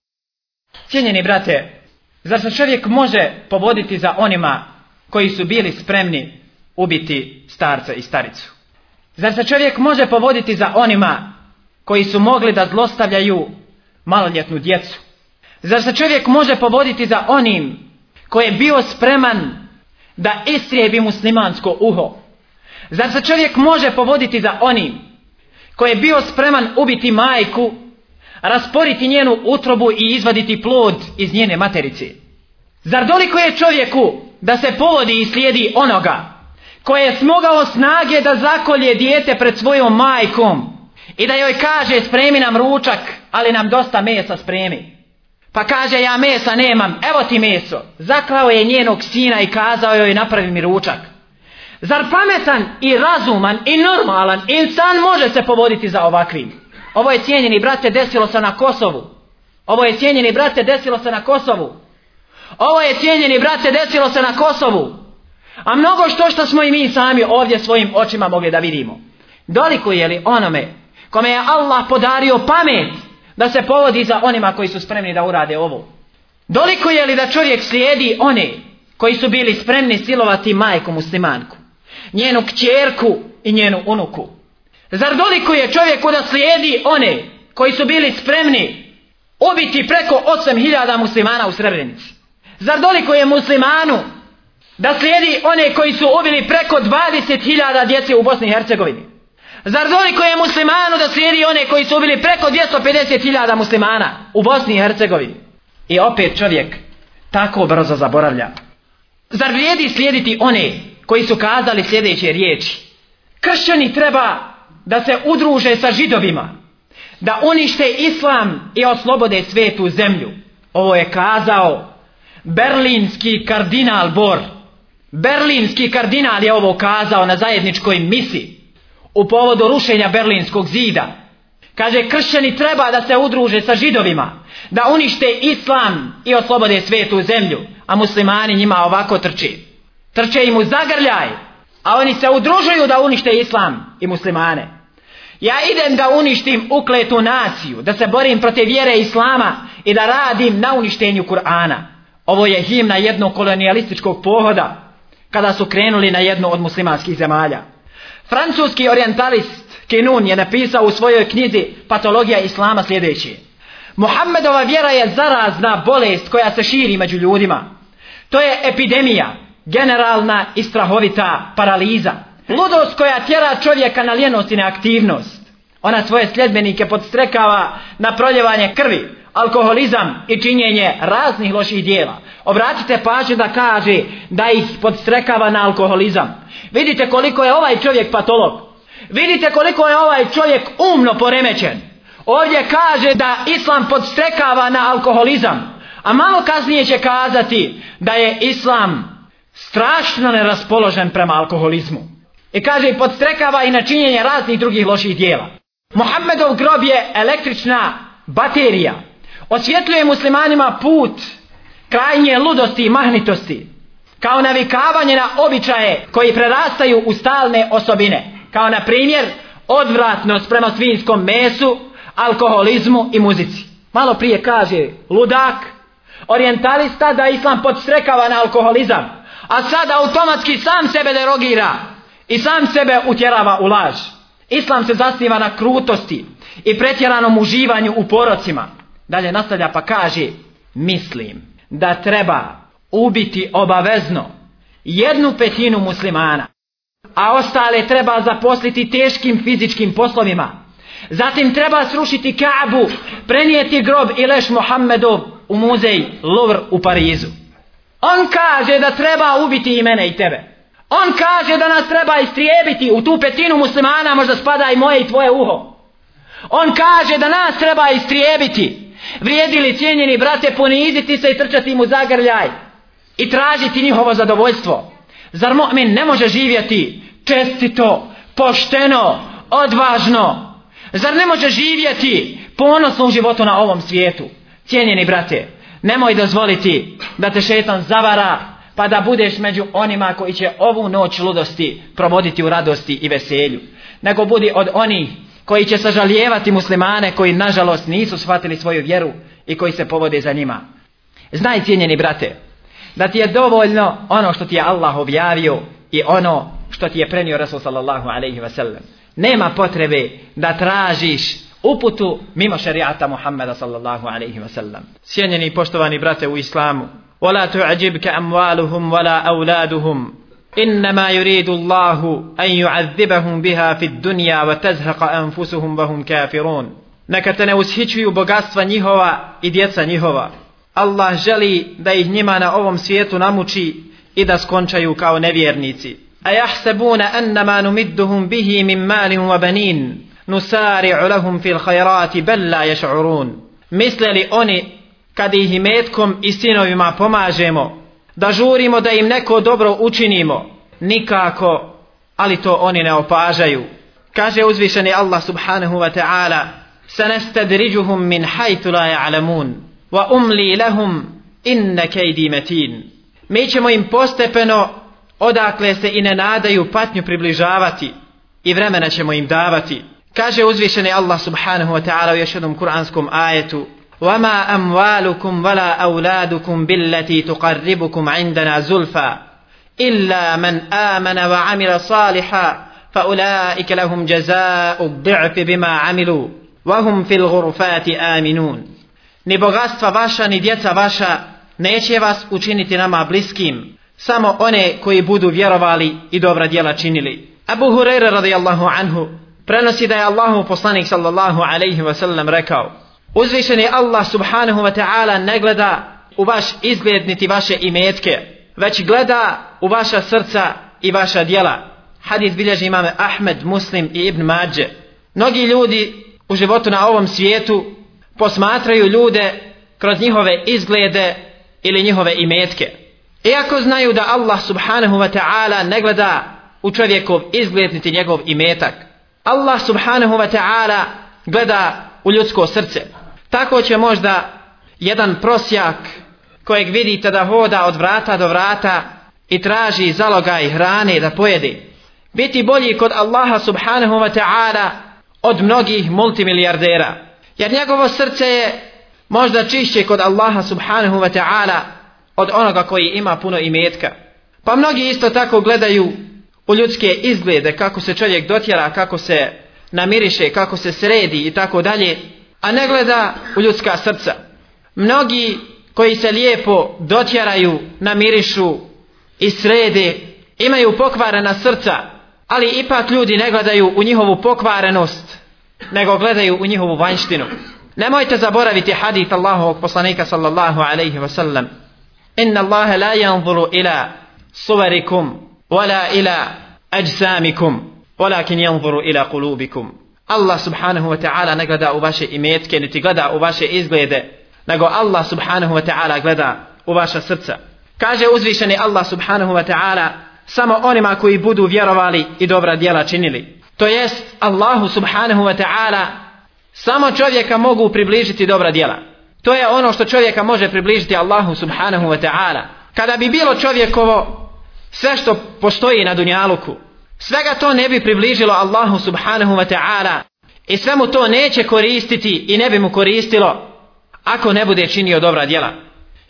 Cijenjeni brate, zar se čovjek može povoditi za onima koji su bili spremni ubiti starca i staricu? Zar se čovjek može povoditi za onima koji su mogli da zlostavljaju maloljetnu djecu? Zar se čovjek može povoditi za onim koji je bio spreman da istrijebi muslimansko uho? Zar se čovjek može povoditi za onim koji je bio spreman ubiti majku, rasporiti njenu utrobu i izvaditi plod iz njene materice? Zar doliko je čovjeku da se povodi i slijedi onoga koje je smogao snage da zakolje dijete pred svojom majkom i da joj kaže spremi nam ručak, ali nam dosta mesa spremi. Pa kaže ja mesa nemam, evo ti meso. Zaklao je njenog sina i kazao joj napravi mi ručak. Zar pametan i razuman i normalan insan može se povoditi za ovakvim? Ovo je cijenjeni brate desilo se na Kosovu. Ovo je cijenjeni brate desilo se na Kosovu. Ovo je cijenjeni brate desilo se na Kosovu. A mnogo što što smo i mi sami ovdje svojim očima mogli da vidimo. Doliko je li onome kome je Allah podario pamet da se povodi za onima koji su spremni da urade ovo. Doliko je li da čovjek slijedi one koji su bili spremni silovati majku muslimanku, njenu kćerku i njenu unuku. Zar doliko je čovjeku da slijedi one koji su bili spremni ubiti preko 8000 muslimana u Srebrenici? Zar doliko je muslimanu da slijedi one koji su ubili preko 20.000 djece u Bosni i Hercegovini? Zar doliko je muslimanu da slijedi one koji su ubili preko 250.000 muslimana u Bosni i Hercegovini? I opet čovjek tako brzo zaboravlja. Zar vrijedi slijediti one koji su kazali sljedeće riječi? Kršćani treba da se udruže sa židovima, da unište islam i oslobode svetu zemlju. Ovo je kazao berlinski kardinal Bor. Berlinski kardinal je ovo kazao na zajedničkoj misi u povodu rušenja berlinskog zida. Kaže, kršćani treba da se udruže sa židovima, da unište islam i oslobode svetu zemlju, a muslimani njima ovako trči. Trče im u zagrljaj, a oni se udružuju da unište islam i muslimane. Ja idem da uništim ukletu naciju, da se borim protiv vjere islama i da radim na uništenju Kur'ana. Ovo je himna jednog kolonijalističkog pohoda, kada su krenuli na jednu od muslimanskih zemalja. Francuski orientalist Kenun je napisao u svojoj knjizi Patologija Islama sljedeći. Muhammedova vjera je zarazna bolest koja se širi među ljudima. To je epidemija, generalna i strahovita paraliza. Ludost koja tjera čovjeka na ljenost i neaktivnost. Ona svoje sljedbenike podstrekava na proljevanje krvi, alkoholizam i činjenje raznih loših dijela. Obratite pažnju da kaže da ih podstrekava na alkoholizam. Vidite koliko je ovaj čovjek patolog. Vidite koliko je ovaj čovjek umno poremećen. Ovdje kaže da islam podstrekava na alkoholizam. A malo kasnije će kazati da je islam strašno neraspoložen prema alkoholizmu. I kaže i podstrekava i na činjenje raznih drugih loših dijela. Mohamedov grob je električna baterija. Osvjetljuje muslimanima put krajnje ludosti i mahnitosti. Kao navikavanje na običaje koji prerastaju u stalne osobine. Kao na primjer odvratnost prema svinskom mesu, alkoholizmu i muzici. Malo prije kaže ludak, orientalista da islam podstrekava na alkoholizam, a sada automatski sam sebe derogira i sam sebe utjerava u laž. Islam se zasniva na krutosti i pretjeranom uživanju u porocima. Dalje nastavlja pa kaže, mislim da treba ubiti obavezno jednu petinu muslimana, a ostale treba zaposliti teškim fizičkim poslovima. Zatim treba srušiti Kaabu, prenijeti grob i leš Mohamedov u muzej Louvre u Parizu. On kaže da treba ubiti i mene i tebe. On kaže da nas treba istrijebiti u tu petinu muslimana, možda spada i moje i tvoje uho. On kaže da nas treba istrijebiti. Vrijedili cijenjeni brate poniziti se i trčati mu zagrljaj i tražiti njihovo zadovoljstvo. Zar mu'min ne može živjeti čestito, pošteno, odvažno? Zar ne može živjeti ponosno u životu na ovom svijetu? Cijenjeni brate, nemoj dozvoliti da te šetan zavara pa da budeš među onima koji će ovu noć ludosti provoditi u radosti i veselju. Nego budi od onih koji će sažalijevati muslimane koji nažalost nisu shvatili svoju vjeru i koji se povode za njima. Znaj cijenjeni brate, da ti je dovoljno ono što ti je Allah objavio i ono što ti je prenio Rasul sallallahu alaihi wasallam. Nema potrebe da tražiš uputu mimo šarijata Muhammeda sallallahu alaihi wa sallam. Cijenjeni poštovani brate u islamu, ولا تعجبك أموالهم ولا أولادهم إنما يريد الله أن يعذبهم بها في الدنيا وتزهق أنفسهم وهم كافرون neka te ne ushićuju bogatstva njihova i djeca njihova. Allah želi da ih njima na ovom svijetu namuči i da skončaju kao nevjernici. A jahsebuna annama numidduhum bihi min malin wa banin, nusari'u lahum fil khayrati bel la yash'urun. Misle li oni kad ih imetkom i sinovima pomažemo, da žurimo da im neko dobro učinimo, nikako, ali to oni ne opažaju. Kaže uzvišeni Allah subhanahu wa ta'ala, sanastadriđuhum min hajtu la ja'lamun, wa umli lahum inna kejdi metin. Mi ćemo im postepeno, odakle se i ne nadaju patnju približavati, i vremena ćemo im davati. Kaže uzvišeni Allah subhanahu wa ta'ala u još jednom kuranskom ajetu وَمَا أَمْوَالُكُمْ وَلَا أَوْلَادُكُمْ بِالَّتِي تُقَرِّبُكُمْ عِنْدَنَا زُلْفًا إِلَّا مَنْ آمَنَ وَعَمِلَ صَالِحًا فَأُولَٰئِكَ لَهُمْ جَزَاءُ الضِّعْفِ بِمَا عَمِلُوا وَهُمْ فِي الْغُرُفَاتِ آمِنُونَ Ni bogatstva vaša, ni djeca vaša neće vas učiniti nama bliskim, samo one koji budu vjerovali i dobra djela činili. Abu Hurajra radijallahu anhu prenosi da je Allahu poslanik sallallahu alaihi wa sallam rekao Uzvišeni Allah subhanahu wa ta'ala ne gleda u vaš izgled niti vaše imetke, već gleda u vaša srca i vaša djela. Hadis bilježi imame Ahmed, Muslim i Ibn Mađe. Mnogi ljudi u životu na ovom svijetu posmatraju ljude kroz njihove izglede ili njihove imetke. Iako znaju da Allah subhanahu wa ta'ala ne gleda u čovjekov izgled niti njegov imetak. Allah subhanahu wa ta'ala gleda u ljudsko srce. Tako će možda jedan prosjak kojeg vidite da hoda od vrata do vrata i traži zaloga i hrane da pojede. Biti bolji kod Allaha subhanahu wa ta'ala od mnogih multimilijardera. Jer njegovo srce je možda čišće kod Allaha subhanahu wa ta'ala od onoga koji ima puno imetka. Pa mnogi isto tako gledaju u ljudske izglede, kako se čovjek dotjera, kako se namiriše, kako se sredi i tako dalje, a ne gleda u ljudska srca. Mnogi koji se lijepo dotjeraju, namirišu i srede, imaju pokvarena srca, ali ipak ljudi ne gledaju u njihovu pokvarenost, nego gledaju u njihovu vanjštinu. Nemojte zaboraviti hadith Allahovog poslanika sallallahu alaihi wa sallam. Inna Allahe la yanzuru ila suverikum ولا إلى أجسامكم ولكن ينظر إلى قلوبكم Allah subhanahu wa ta'ala ne gleda u vaše imetke niti gleda u vaše izglede nego Allah subhanahu wa ta'ala gleda u vaša srca. Kaže uzvišeni Allah subhanahu wa ta'ala samo onima koji budu vjerovali i dobra djela činili. To jest Allahu subhanahu wa ta'ala samo čovjeka mogu približiti dobra djela. To je ono što čovjeka može približiti Allahu subhanahu wa ta'ala. Kada bi bilo čovjekovo sve što postoji na dunjaluku, svega to ne bi približilo Allahu subhanahu wa ta'ala i sve mu to neće koristiti i ne bi mu koristilo ako ne bude činio dobra djela.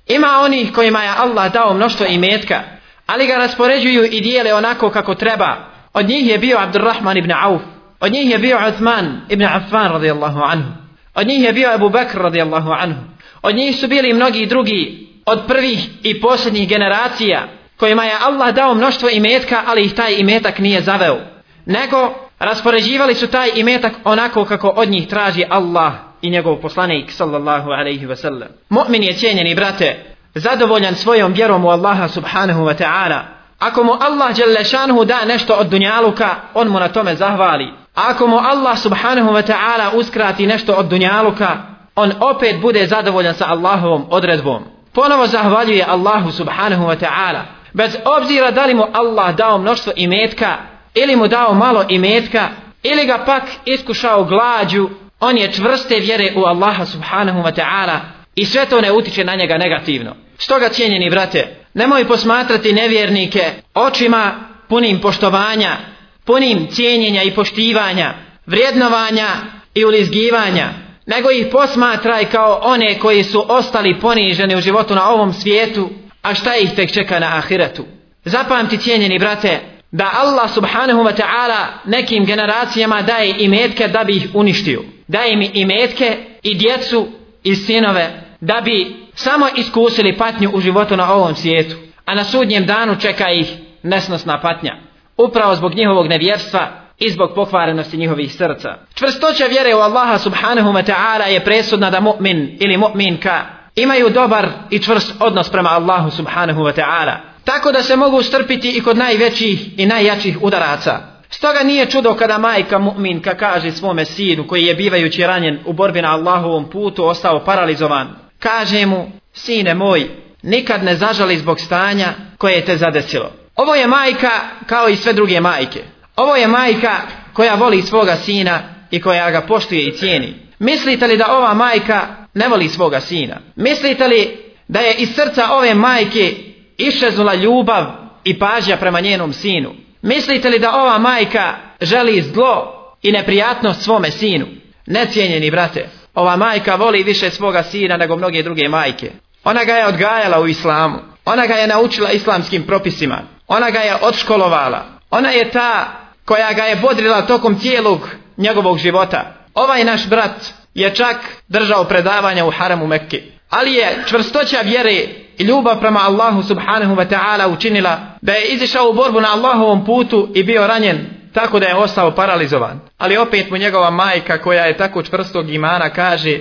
Ima onih kojima je Allah dao mnoštvo imetka, ali ga raspoređuju i dijele onako kako treba. Od njih je bio Abdurrahman ibn Auf, od njih je bio Uthman ibn Affan radijallahu anhu, od njih je bio Abu Bakr radijallahu anhu, od njih su bili mnogi drugi od prvih i posljednjih generacija kojima je Allah dao mnoštvo imetka, ali ih taj imetak nije zaveo. Nego raspoređivali su taj imetak onako kako od njih traži Allah i njegov poslanik sallallahu alaihi ve sellem. Mu'min je cijenjeni brate, zadovoljan svojom vjerom u Allaha subhanahu wa ta'ala. Ako mu Allah Đelešanhu da nešto od dunjaluka, on mu na tome zahvali. Ako mu Allah subhanahu wa ta'ala uskrati nešto od dunjaluka, on opet bude zadovoljan sa Allahovom odredbom. Ponovo zahvaljuje Allahu subhanahu wa ta'ala bez obzira da li mu Allah dao mnoštvo imetka ili mu dao malo imetka ili ga pak iskušao glađu on je čvrste vjere u Allaha subhanahu wa ta'ala i sve to ne utiče na njega negativno. Stoga cijenjeni brate nemoj posmatrati nevjernike očima punim poštovanja punim cijenjenja i poštivanja vrijednovanja i ulizgivanja nego ih posmatraj kao one koji su ostali poniženi u životu na ovom svijetu a šta ih tek čeka na ahiretu. Zapamti cijenjeni brate, da Allah subhanahu wa ta'ala nekim generacijama daje imetke da bi ih uništio. Daje mi imetke i djecu i sinove da bi samo iskusili patnju u životu na ovom svijetu. A na sudnjem danu čeka ih nesnosna patnja. Upravo zbog njihovog nevjerstva i zbog pokvarenosti njihovih srca. Čvrstoća vjere u Allaha subhanahu wa ta'ala je presudna da mu'min ili mu'minka imaju dobar i čvrst odnos prema Allahu subhanahu wa ta'ala. Tako da se mogu strpiti i kod najvećih i najjačih udaraca. Stoga nije čudo kada majka mu'minka kaže svome sinu koji je bivajući ranjen u borbi na Allahovom putu ostao paralizovan. Kaže mu, sine moj, nikad ne zažali zbog stanja koje te zadesilo. Ovo je majka kao i sve druge majke. Ovo je majka koja voli svoga sina i koja ga poštuje i cijeni. Mislite li da ova majka ne voli svoga sina? Mislite li da je iz srca ove majke išeznula ljubav i pažnja prema njenom sinu. Mislite li da ova majka želi zlo i neprijatnost svome sinu? Necijenjeni brate, ova majka voli više svoga sina nego mnoge druge majke. Ona ga je odgajala u islamu. Ona ga je naučila islamskim propisima. Ona ga je odškolovala. Ona je ta koja ga je bodrila tokom cijelog njegovog života. Ovaj naš brat je čak držao predavanja u haramu Mekke. Ali je čvrstoća vjere i ljubav prema Allahu subhanahu wa ta'ala učinila da je izišao u borbu na Allahovom putu i bio ranjen tako da je ostao paralizovan. Ali opet mu njegova majka koja je tako čvrstog imana kaže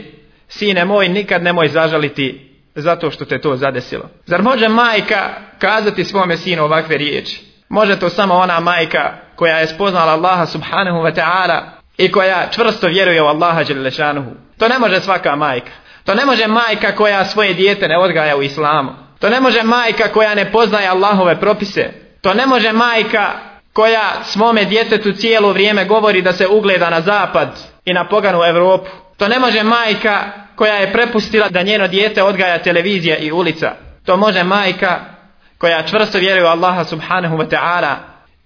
Sine moj nikad nemoj zažaliti zato što te to zadesilo. Zar može majka kazati svome sinu ovakve riječi? Može to samo ona majka koja je spoznala Allaha subhanahu wa ta'ala i koja čvrsto vjeruje u Allaha Đelešanuhu. To ne može svaka majka. To ne može majka koja svoje dijete ne odgaja u islamu. To ne može majka koja ne poznaje Allahove propise. To ne može majka koja svome djetetu cijelo vrijeme govori da se ugleda na zapad i na poganu Evropu. To ne može majka koja je prepustila da njeno dijete odgaja televizija i ulica. To može majka koja čvrsto vjeruje u Allaha subhanahu wa ta'ala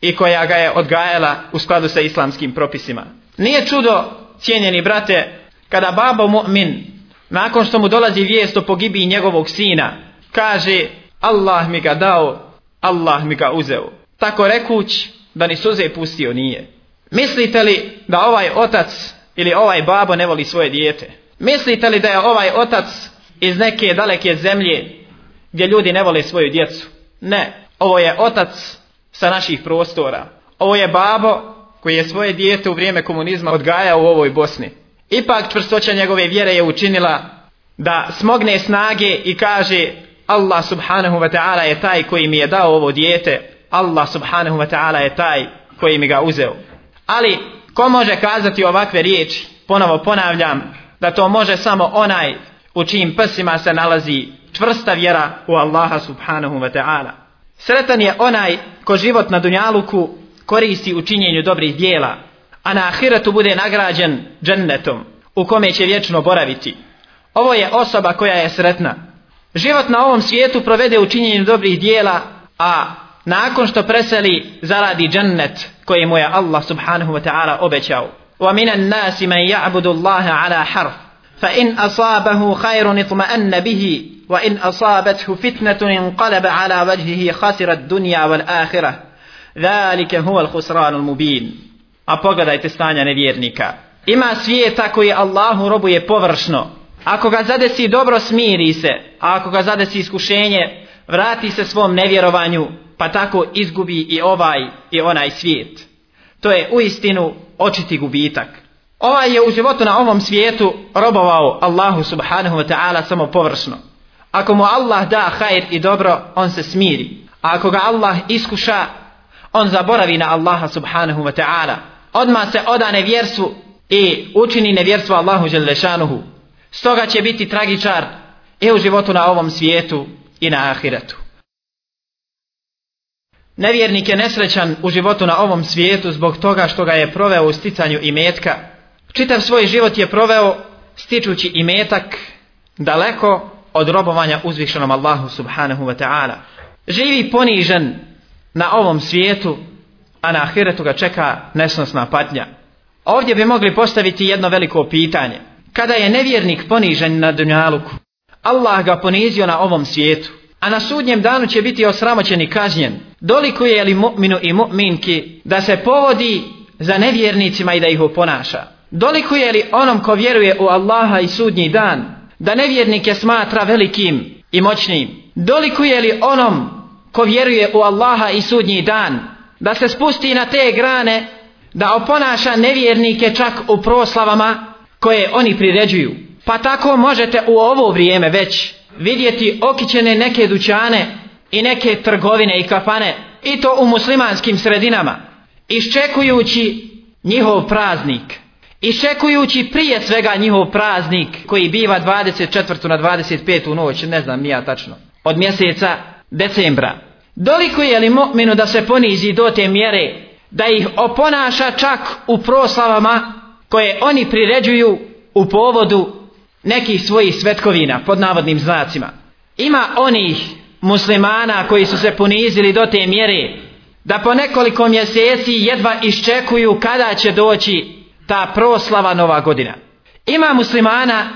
i koja ga je odgajala u skladu sa islamskim propisima. Nije čudo, cijenjeni brate, kada babo mu'min, nakon što mu dolazi vijest o pogibiji njegovog sina, kaže Allah mi ga dao, Allah mi ga uzeo. Tako rekuć da ni suze pustio nije. Mislite li da ovaj otac ili ovaj babo ne voli svoje dijete? Mislite li da je ovaj otac iz neke daleke zemlje gdje ljudi ne vole svoju djecu? Ne, ovo je otac sa naših prostora. Ovo je babo koji je svoje dijete u vrijeme komunizma odgajao u ovoj Bosni. Ipak čvrstoća njegove vjere je učinila da smogne snage i kaže Allah subhanahu wa ta'ala je taj koji mi je dao ovo dijete. Allah subhanahu wa ta'ala je taj koji mi ga uzeo. Ali ko može kazati ovakve riječi? Ponovo ponavljam da to može samo onaj u čijim prsima se nalazi čvrsta vjera u Allaha subhanahu wa ta'ala. Sretan je onaj ko život na dunjaluku koristi u činjenju dobrih dijela, a na ahiretu bude nagrađen džennetom u kome će vječno boraviti. Ovo je osoba koja je sretna. Život na ovom svijetu provede u činjenju dobrih dijela, a nakon što preseli zaradi džennet koji mu je Allah subhanahu wa ta'ala obećao. ومن الناس من يعبد الله على حرف فإن أصابه خير اطمأن به وإن أصابته فتنة انقلب على وجهه خسر الدنيا والآخرة ذَلِكَ هُوَ الْخُسْرَانُ الْمُبِينُ A pogledajte stanja nevjernika. Ima svijeta koji Allahu robuje površno. Ako ga zadesi dobro smiri se, a ako ga zadesi iskušenje, vrati se svom nevjerovanju, pa tako izgubi i ovaj i onaj svijet. To je u istinu očiti gubitak. Ovaj je u životu na ovom svijetu robovao Allahu subhanahu wa ta'ala samo površno. Ako mu Allah da hajr i dobro, on se smiri. A ako ga Allah iskuša, on zaboravi na Allaha subhanahu wa ta'ala. Odma se oda nevjerstvu i učini nevjerstvo Allahu želešanuhu. Stoga će biti tragičar i u životu na ovom svijetu i na ahiretu. Nevjernik je nesrećan u životu na ovom svijetu zbog toga što ga je proveo u sticanju imetka. Čitav svoj život je proveo stičući imetak daleko od robovanja uzvišenom Allahu subhanahu wa ta'ala. Živi ponižen na ovom svijetu, a na ahiretu ga čeka nesnosna patnja. Ovdje bi mogli postaviti jedno veliko pitanje. Kada je nevjernik ponižen na dunjaluku, Allah ga ponizio na ovom svijetu, a na sudnjem danu će biti osramoćen i kažnjen. Dolikuje li mu'minu i mu'minki da se povodi za nevjernicima i da ih oponaša? Dolikuje li onom ko vjeruje u Allaha i sudnji dan da nevjernike smatra velikim i moćnim? Dolikuje li onom ko vjeruje u Allaha i sudnji dan da se spusti na te grane da oponaša nevjernike čak u proslavama koje oni priređuju? Pa tako možete u ovo vrijeme već vidjeti okićene neke dućane i neke trgovine i kafane i to u muslimanskim sredinama iščekujući njihov praznik iščekujući prije svega njihov praznik koji biva 24. na 25. u noć ne znam nija tačno od mjeseca decembra doliko je li mu'minu da se ponizi do te mjere da ih oponaša čak u proslavama koje oni priređuju u povodu nekih svojih svetkovina pod navodnim znacima. ima onih muslimana koji su se ponizili do te mjere da po nekoliko mjeseci jedva iščekuju kada će doći ta proslava nova godina. Ima muslimana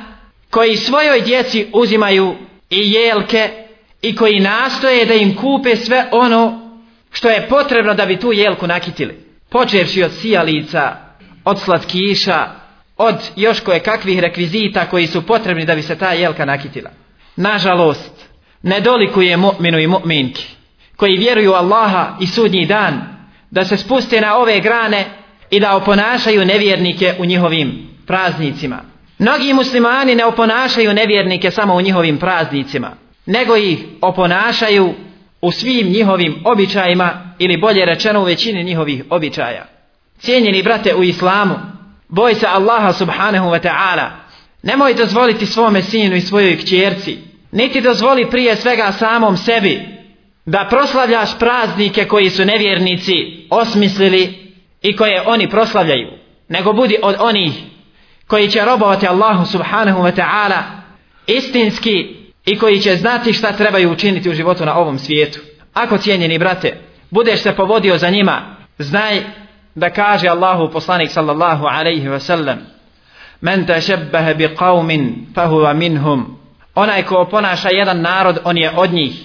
koji svojoj djeci uzimaju i jelke i koji nastoje da im kupe sve ono što je potrebno da bi tu jelku nakitili. Počevši od sijalica, od slatkiša, od još koje kakvih rekvizita koji su potrebni da bi se ta jelka nakitila. Nažalost, nedolikuje mu'minu i mu'minki koji vjeruju Allaha i sudnji dan da se spuste na ove grane i da oponašaju nevjernike u njihovim praznicima. Mnogi muslimani ne oponašaju nevjernike samo u njihovim praznicima, nego ih oponašaju u svim njihovim običajima ili bolje rečeno u većini njihovih običaja. Cijenjeni brate u islamu, boj se Allaha subhanahu wa ta'ala, nemoj dozvoliti svome sinu i svojoj kćerci, niti dozvoli prije svega samom sebi, da proslavljaš praznike koji su nevjernici osmislili i koje oni proslavljaju, nego budi od onih koji će robovati Allahu subhanahu wa ta'ala istinski i koji će znati šta trebaju učiniti u životu na ovom svijetu. Ako cijenjeni brate, budeš se povodio za njima, znaj da kaže Allahu poslanik sallallahu alaihi ve sellem Men tešebbehe bi qavmin fahuva minhum Onaj ko oponaša jedan narod, on je od njih.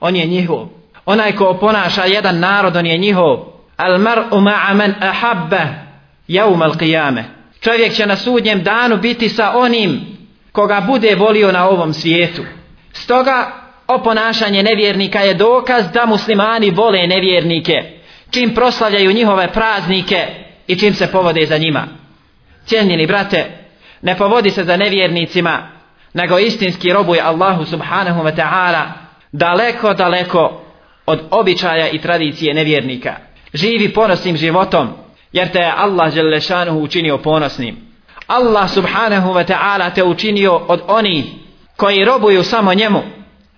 On je njihov. Onaj ko oponaša jedan narod, on je njihov. Al mar'u ma'a man ahabba jaum al qiyame. Čovjek će na sudnjem danu biti sa onim koga bude volio na ovom svijetu. Stoga oponašanje nevjernika je dokaz da muslimani vole nevjernike, čim proslavljaju njihove praznike i čim se povode za njima. Cijenjeni brate, ne povodi se za nevjernicima, nego istinski robuje Allahu subhanahu wa ta'ala daleko, daleko od običaja i tradicije nevjernika. Živi ponosnim životom, jer te je Allah Đelešanuhu učinio ponosnim. Allah subhanahu wa ta'ala te učinio od onih koji robuju samo njemu.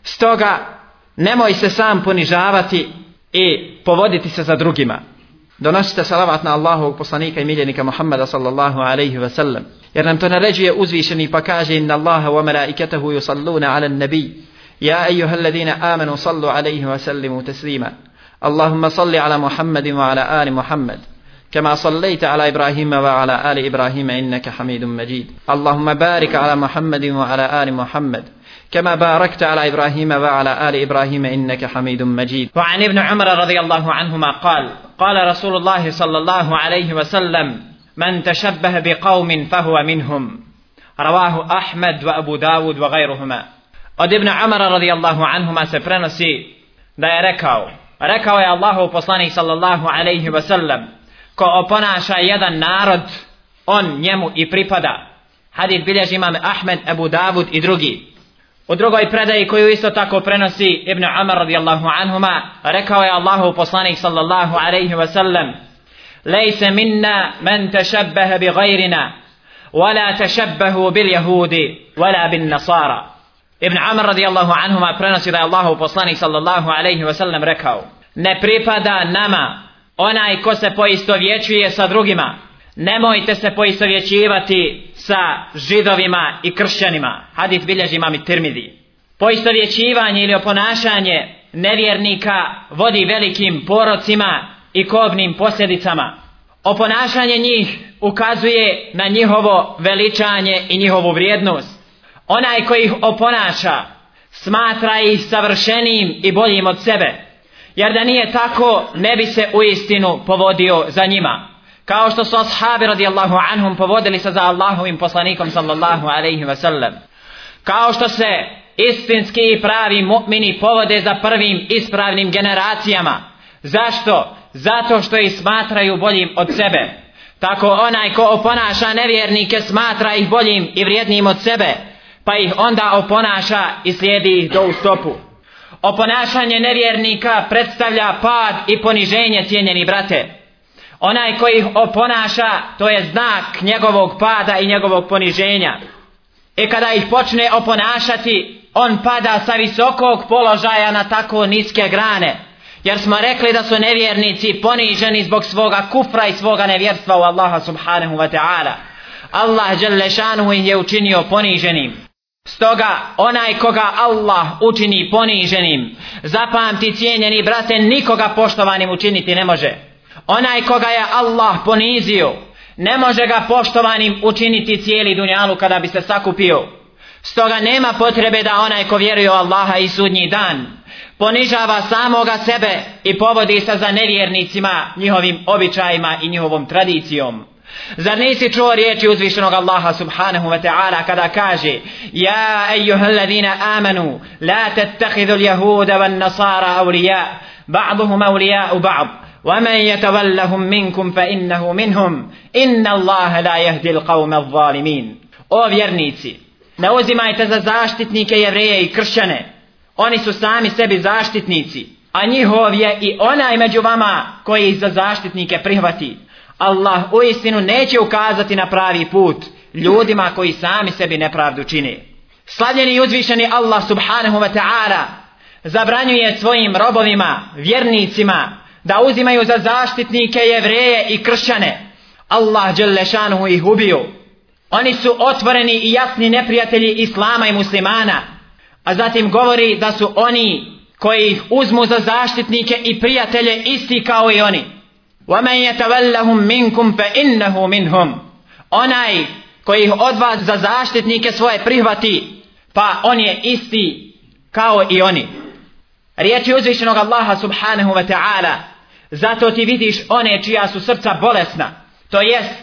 Stoga nemoj se sam ponižavati i povoditi se za drugima. Donosite salavat na Allahovog poslanika i miljenika Muhammada sallallahu alaihi wa sallam. Jer nam to naređuje uzvišeni pa kaže inna Allaha wa malaikatahu yusalluna ala nabi. Ja ejuha alladhina amanu sallu alaihi wa sallimu taslima. Allahumma salli ala Muhammadin wa ala ali Muhammad. كما صليت على إبراهيم وعلى آل إبراهيم إنك حميد مجيد. اللهم بارك على محمد وعلى آل محمد. كما باركت على إبراهيم وعلى آل إبراهيم إنك حميد مجيد. وعن ابن عمر رضي الله عنهما قال قال رسول الله صلى الله عليه وسلم من تشبه بقوم فهو منهم. رواه أحمد وأبو داود وغيرهما. od Ibn Amara radijallahu anhuma se prenosi da je rekao rekao je Allahu poslanik sallallahu sallam ko oponaša jedan narod, on njemu i pripada. Hadid bilježi imam Ahmed, Abu Davud i drugi. U drugoj predaji koju isto tako prenosi Ibn Umar radijallahu anhuma, rekao je Allahu poslanik sallallahu alaihi wa sallam, Lejse minna men tešabbehe bi gajrina, wala tešabbehu bil jahudi, wala bin nasara. Ibn Umar radijallahu anhuma prenosi da je Allahu poslanik sallallahu alaihi wa sallam rekao, ne pripada nama onaj ko se poistovjećuje sa drugima, nemojte se poistovjećivati sa židovima i kršćanima. Hadith bilježi i Tirmidi. Poistovjećivanje ili oponašanje nevjernika vodi velikim porocima i kobnim posljedicama. Oponašanje njih ukazuje na njihovo veličanje i njihovu vrijednost. Onaj koji ih oponaša smatra ih savršenim i boljim od sebe jer da nije tako ne bi se u istinu povodio za njima. Kao što su ashabi radijallahu anhum povodili se za Allahovim poslanikom sallallahu alaihi wa sallam kao što se istinski i pravi mu'mini povode za prvim ispravnim generacijama. Zašto? zato što ih smatraju boljim od sebe. Tako onaj ko oponaša nevjernike smatra ih boljim i vrijednim od sebe pa ih onda oponaša i slijedi ih do u stopu oponašanje nevjernika predstavlja pad i poniženje cijenjeni brate. Onaj koji ih oponaša, to je znak njegovog pada i njegovog poniženja. I kada ih počne oponašati, on pada sa visokog položaja na tako niske grane. Jer smo rekli da su nevjernici poniženi zbog svoga kufra i svoga nevjerstva u Allaha subhanahu wa ta'ala. Allah ih je učinio poniženim. Stoga onaj koga Allah učini poniženim, zapamti cijenjeni brate, nikoga poštovanim učiniti ne može. Onaj koga je Allah ponizio, ne može ga poštovanim učiniti cijeli dunjalu kada bi se sakupio. Stoga nema potrebe da onaj ko vjeruje u Allaha i sudnji dan, ponižava samoga sebe i povodi se za nevjernicima, njihovim običajima i njihovom tradicijom. Zar nisi čuo riječi uzvišenog Allaha subhanahu wa ta'ala kada kaže Ja ejuha alladhina amanu la tattakhidhu al-yahuda van nasara awliya ba'duhum awliya u ba'd ومن يتولهم منكم فإنه منهم إن الله لا يهدي القوم الظالمين O vjernici, ne uzimajte za zaštitnike jevreje i kršćane. Oni su sami sebi zaštitnici, a njihov je i onaj među vama koji za zaštitnike prihvati. Allah u istinu neće ukazati na pravi put ljudima koji sami sebi nepravdu čine. Slavljeni i uzvišeni Allah subhanahu wa ta'ala zabranjuje svojim robovima, vjernicima, da uzimaju za zaštitnike jevreje i kršćane. Allah Đelešanuhu ih ubiju. Oni su otvoreni i jasni neprijatelji Islama i muslimana. A zatim govori da su oni koji ih uzmu za zaštitnike i prijatelje isti kao i oni. وَمَنْ يَتَوَلَّهُمْ مِنْكُمْ فَإِنَّهُ مِنْهُمْ Onaj koji ih od vas za zaštitnike svoje prihvati, pa on je isti kao i oni. Riječi uzvišenog Allaha subhanahu wa ta'ala, zato ti vidiš one čija su srca bolesna, to jest,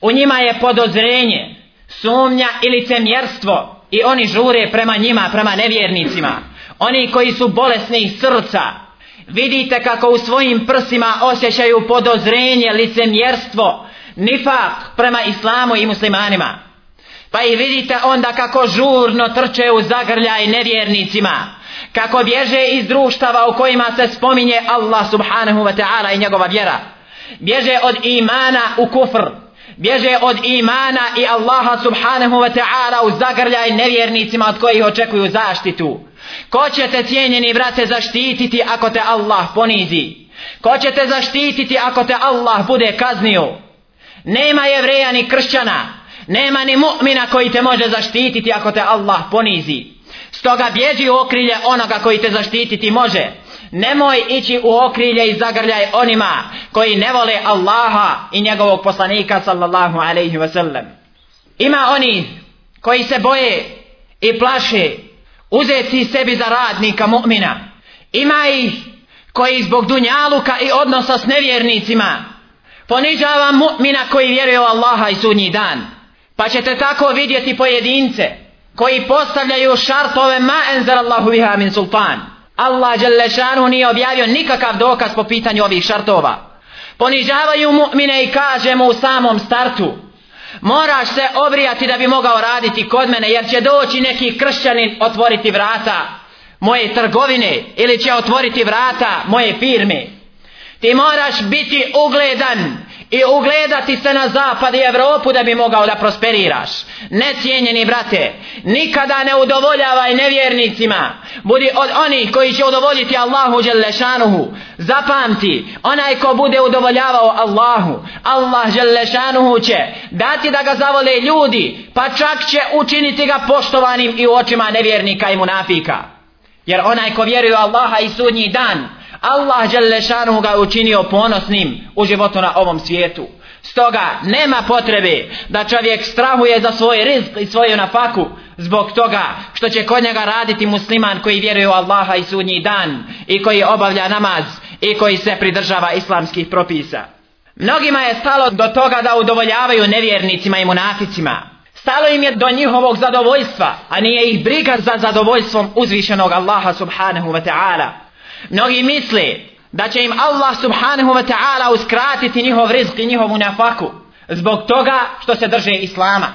u njima je podozrenje, sumnja ili cemjerstvo i oni žure prema njima, prema nevjernicima. Oni koji su bolesni srca, vidite kako u svojim prsima osjećaju podozrenje, licemjerstvo, nifak prema islamu i muslimanima. Pa i vidite onda kako žurno trče u zagrljaj nevjernicima, kako bježe iz društava u kojima se spominje Allah subhanahu wa ta'ala i njegova vjera. Bježe od imana u kufr, bježe od imana i Allaha subhanahu wa ta'ala u zagrljaj nevjernicima od kojih očekuju zaštitu. Ko će te cijenjeni brate zaštititi ako te Allah ponizi? Ko će te zaštititi ako te Allah bude kaznio? Nema jevreja ni kršćana, nema ni mu'mina koji te može zaštititi ako te Allah ponizi. Stoga bježi u okrilje onoga koji te zaštititi može. Nemoj ići u okrilje i zagrljaj onima koji ne vole Allaha i njegovog poslanika sallallahu alaihi wasallam. Ima oni koji se boje i plaše uzeti sebi za radnika mu'mina. Ima ih koji zbog dunjaluka i odnosa s nevjernicima ponižava mu'mina koji vjeruje u Allaha i sudnji dan. Pa ćete tako vidjeti pojedince koji postavljaju šartove ma enzal Allahu biha min sultan. Allah Đelešanu nije objavio nikakav dokaz po pitanju ovih šartova. Ponižavaju mu'mine i kaže mu u samom startu moraš se obrijati da bi mogao raditi kod mene jer će doći neki kršćanin otvoriti vrata moje trgovine ili će otvoriti vrata moje firme. Ti moraš biti ugledan i ugledati se na zapad i Evropu da bi mogao da prosperiraš. Necijenjeni brate, nikada ne udovoljavaj nevjernicima. Budi od onih koji će udovoljiti Allahu Đelešanuhu. Zapamti, onaj ko bude udovoljavao Allahu, Allah Đelešanuhu će dati da ga zavole ljudi, pa čak će učiniti ga poštovanim i u očima nevjernika i munafika. Jer onaj ko vjeruje Allaha i sudnji dan, Allah Đelešanu ga učinio ponosnim u životu na ovom svijetu. Stoga nema potrebe da čovjek strahuje za svoj rizk i svoju nafaku zbog toga što će kod njega raditi musliman koji vjeruje u Allaha i sudnji dan i koji obavlja namaz i koji se pridržava islamskih propisa. Mnogima je stalo do toga da udovoljavaju nevjernicima i munaficima. Stalo im je do njihovog zadovoljstva, a nije ih briga za zadovoljstvom uzvišenog Allaha subhanahu wa ta'ala. Mnogi misle da će im Allah subhanahu wa ta'ala uskratiti njihov rizk i njihovu nafaku zbog toga što se drže Islama.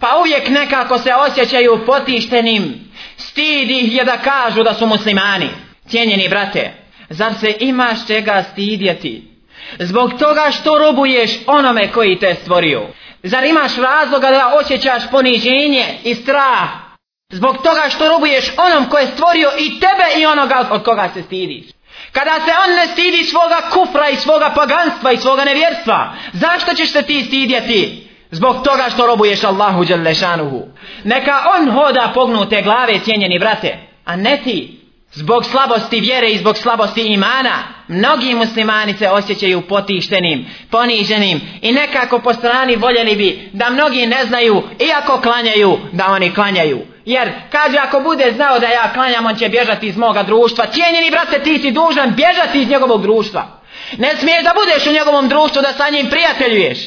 Pa uvijek nekako se osjećaju potištenim, stidi ih je da kažu da su muslimani. Cijenjeni brate, zar se imaš čega stidjeti? Zbog toga što robuješ onome koji te stvorio. Zar imaš razloga da osjećaš poniženje i strah Zbog toga što robuješ onom ko je stvorio i tebe i onoga od koga se stidiš. Kada se on ne stidi svoga kufra i svoga paganstva i svoga nevjerstva, zašto ćeš se ti stidjeti? Zbog toga što robuješ Allahu Đelešanuhu. Neka on hoda pognute glave, cijenjeni brate, a ne ti. Zbog slabosti vjere i zbog slabosti imana, mnogi muslimani se osjećaju potištenim, poniženim i nekako po strani voljeli bi da mnogi ne znaju, iako klanjaju, da oni klanjaju. Jer, kaže, ako bude znao da ja klanjam, on će bježati iz moga društva. Cijenjeni brate, ti si dužan bježati iz njegovog društva. Ne smiješ da budeš u njegovom društvu, da sa njim prijateljuješ.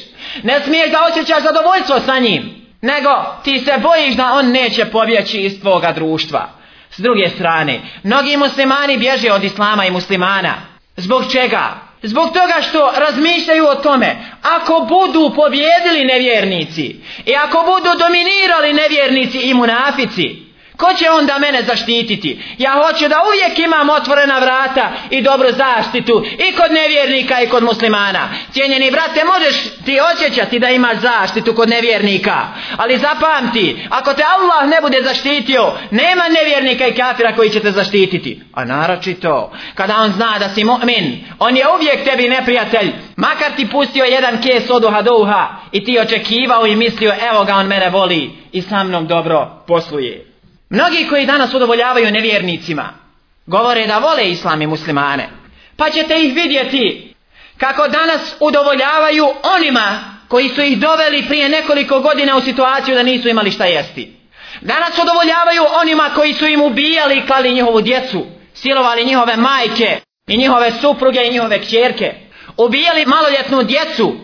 Ne smiješ da osjećaš zadovoljstvo sa njim. Nego, ti se bojiš da on neće pobjeći iz tvoga društva. S druge strane, mnogi muslimani bježe od islama i muslimana. Zbog čega? Zbog toga što razmišljaju o tome, ako budu pobjedili nevjernici i ako budu dominirali nevjernici i munafici, Ko će onda mene zaštititi? Ja hoću da uvijek imam otvorena vrata i dobru zaštitu i kod nevjernika i kod muslimana. Cijenjeni brate, možeš ti osjećati da imaš zaštitu kod nevjernika. Ali zapamti, ako te Allah ne bude zaštitio, nema nevjernika i kafira koji će te zaštititi. A naročito, kada on zna da si mu'min, on je uvijek tebi neprijatelj. Makar ti pustio jedan kes oduha douha i ti očekivao i mislio, evo ga on mene voli i sa mnom dobro posluje. Mnogi koji danas udovoljavaju nevjernicima, govore da vole islam i muslimane. Pa ćete ih vidjeti kako danas udovoljavaju onima koji su ih doveli prije nekoliko godina u situaciju da nisu imali šta jesti. Danas udovoljavaju onima koji su im ubijali i klali njihovu djecu, silovali njihove majke i njihove supruge i njihove kćerke. Ubijali maloljetnu djecu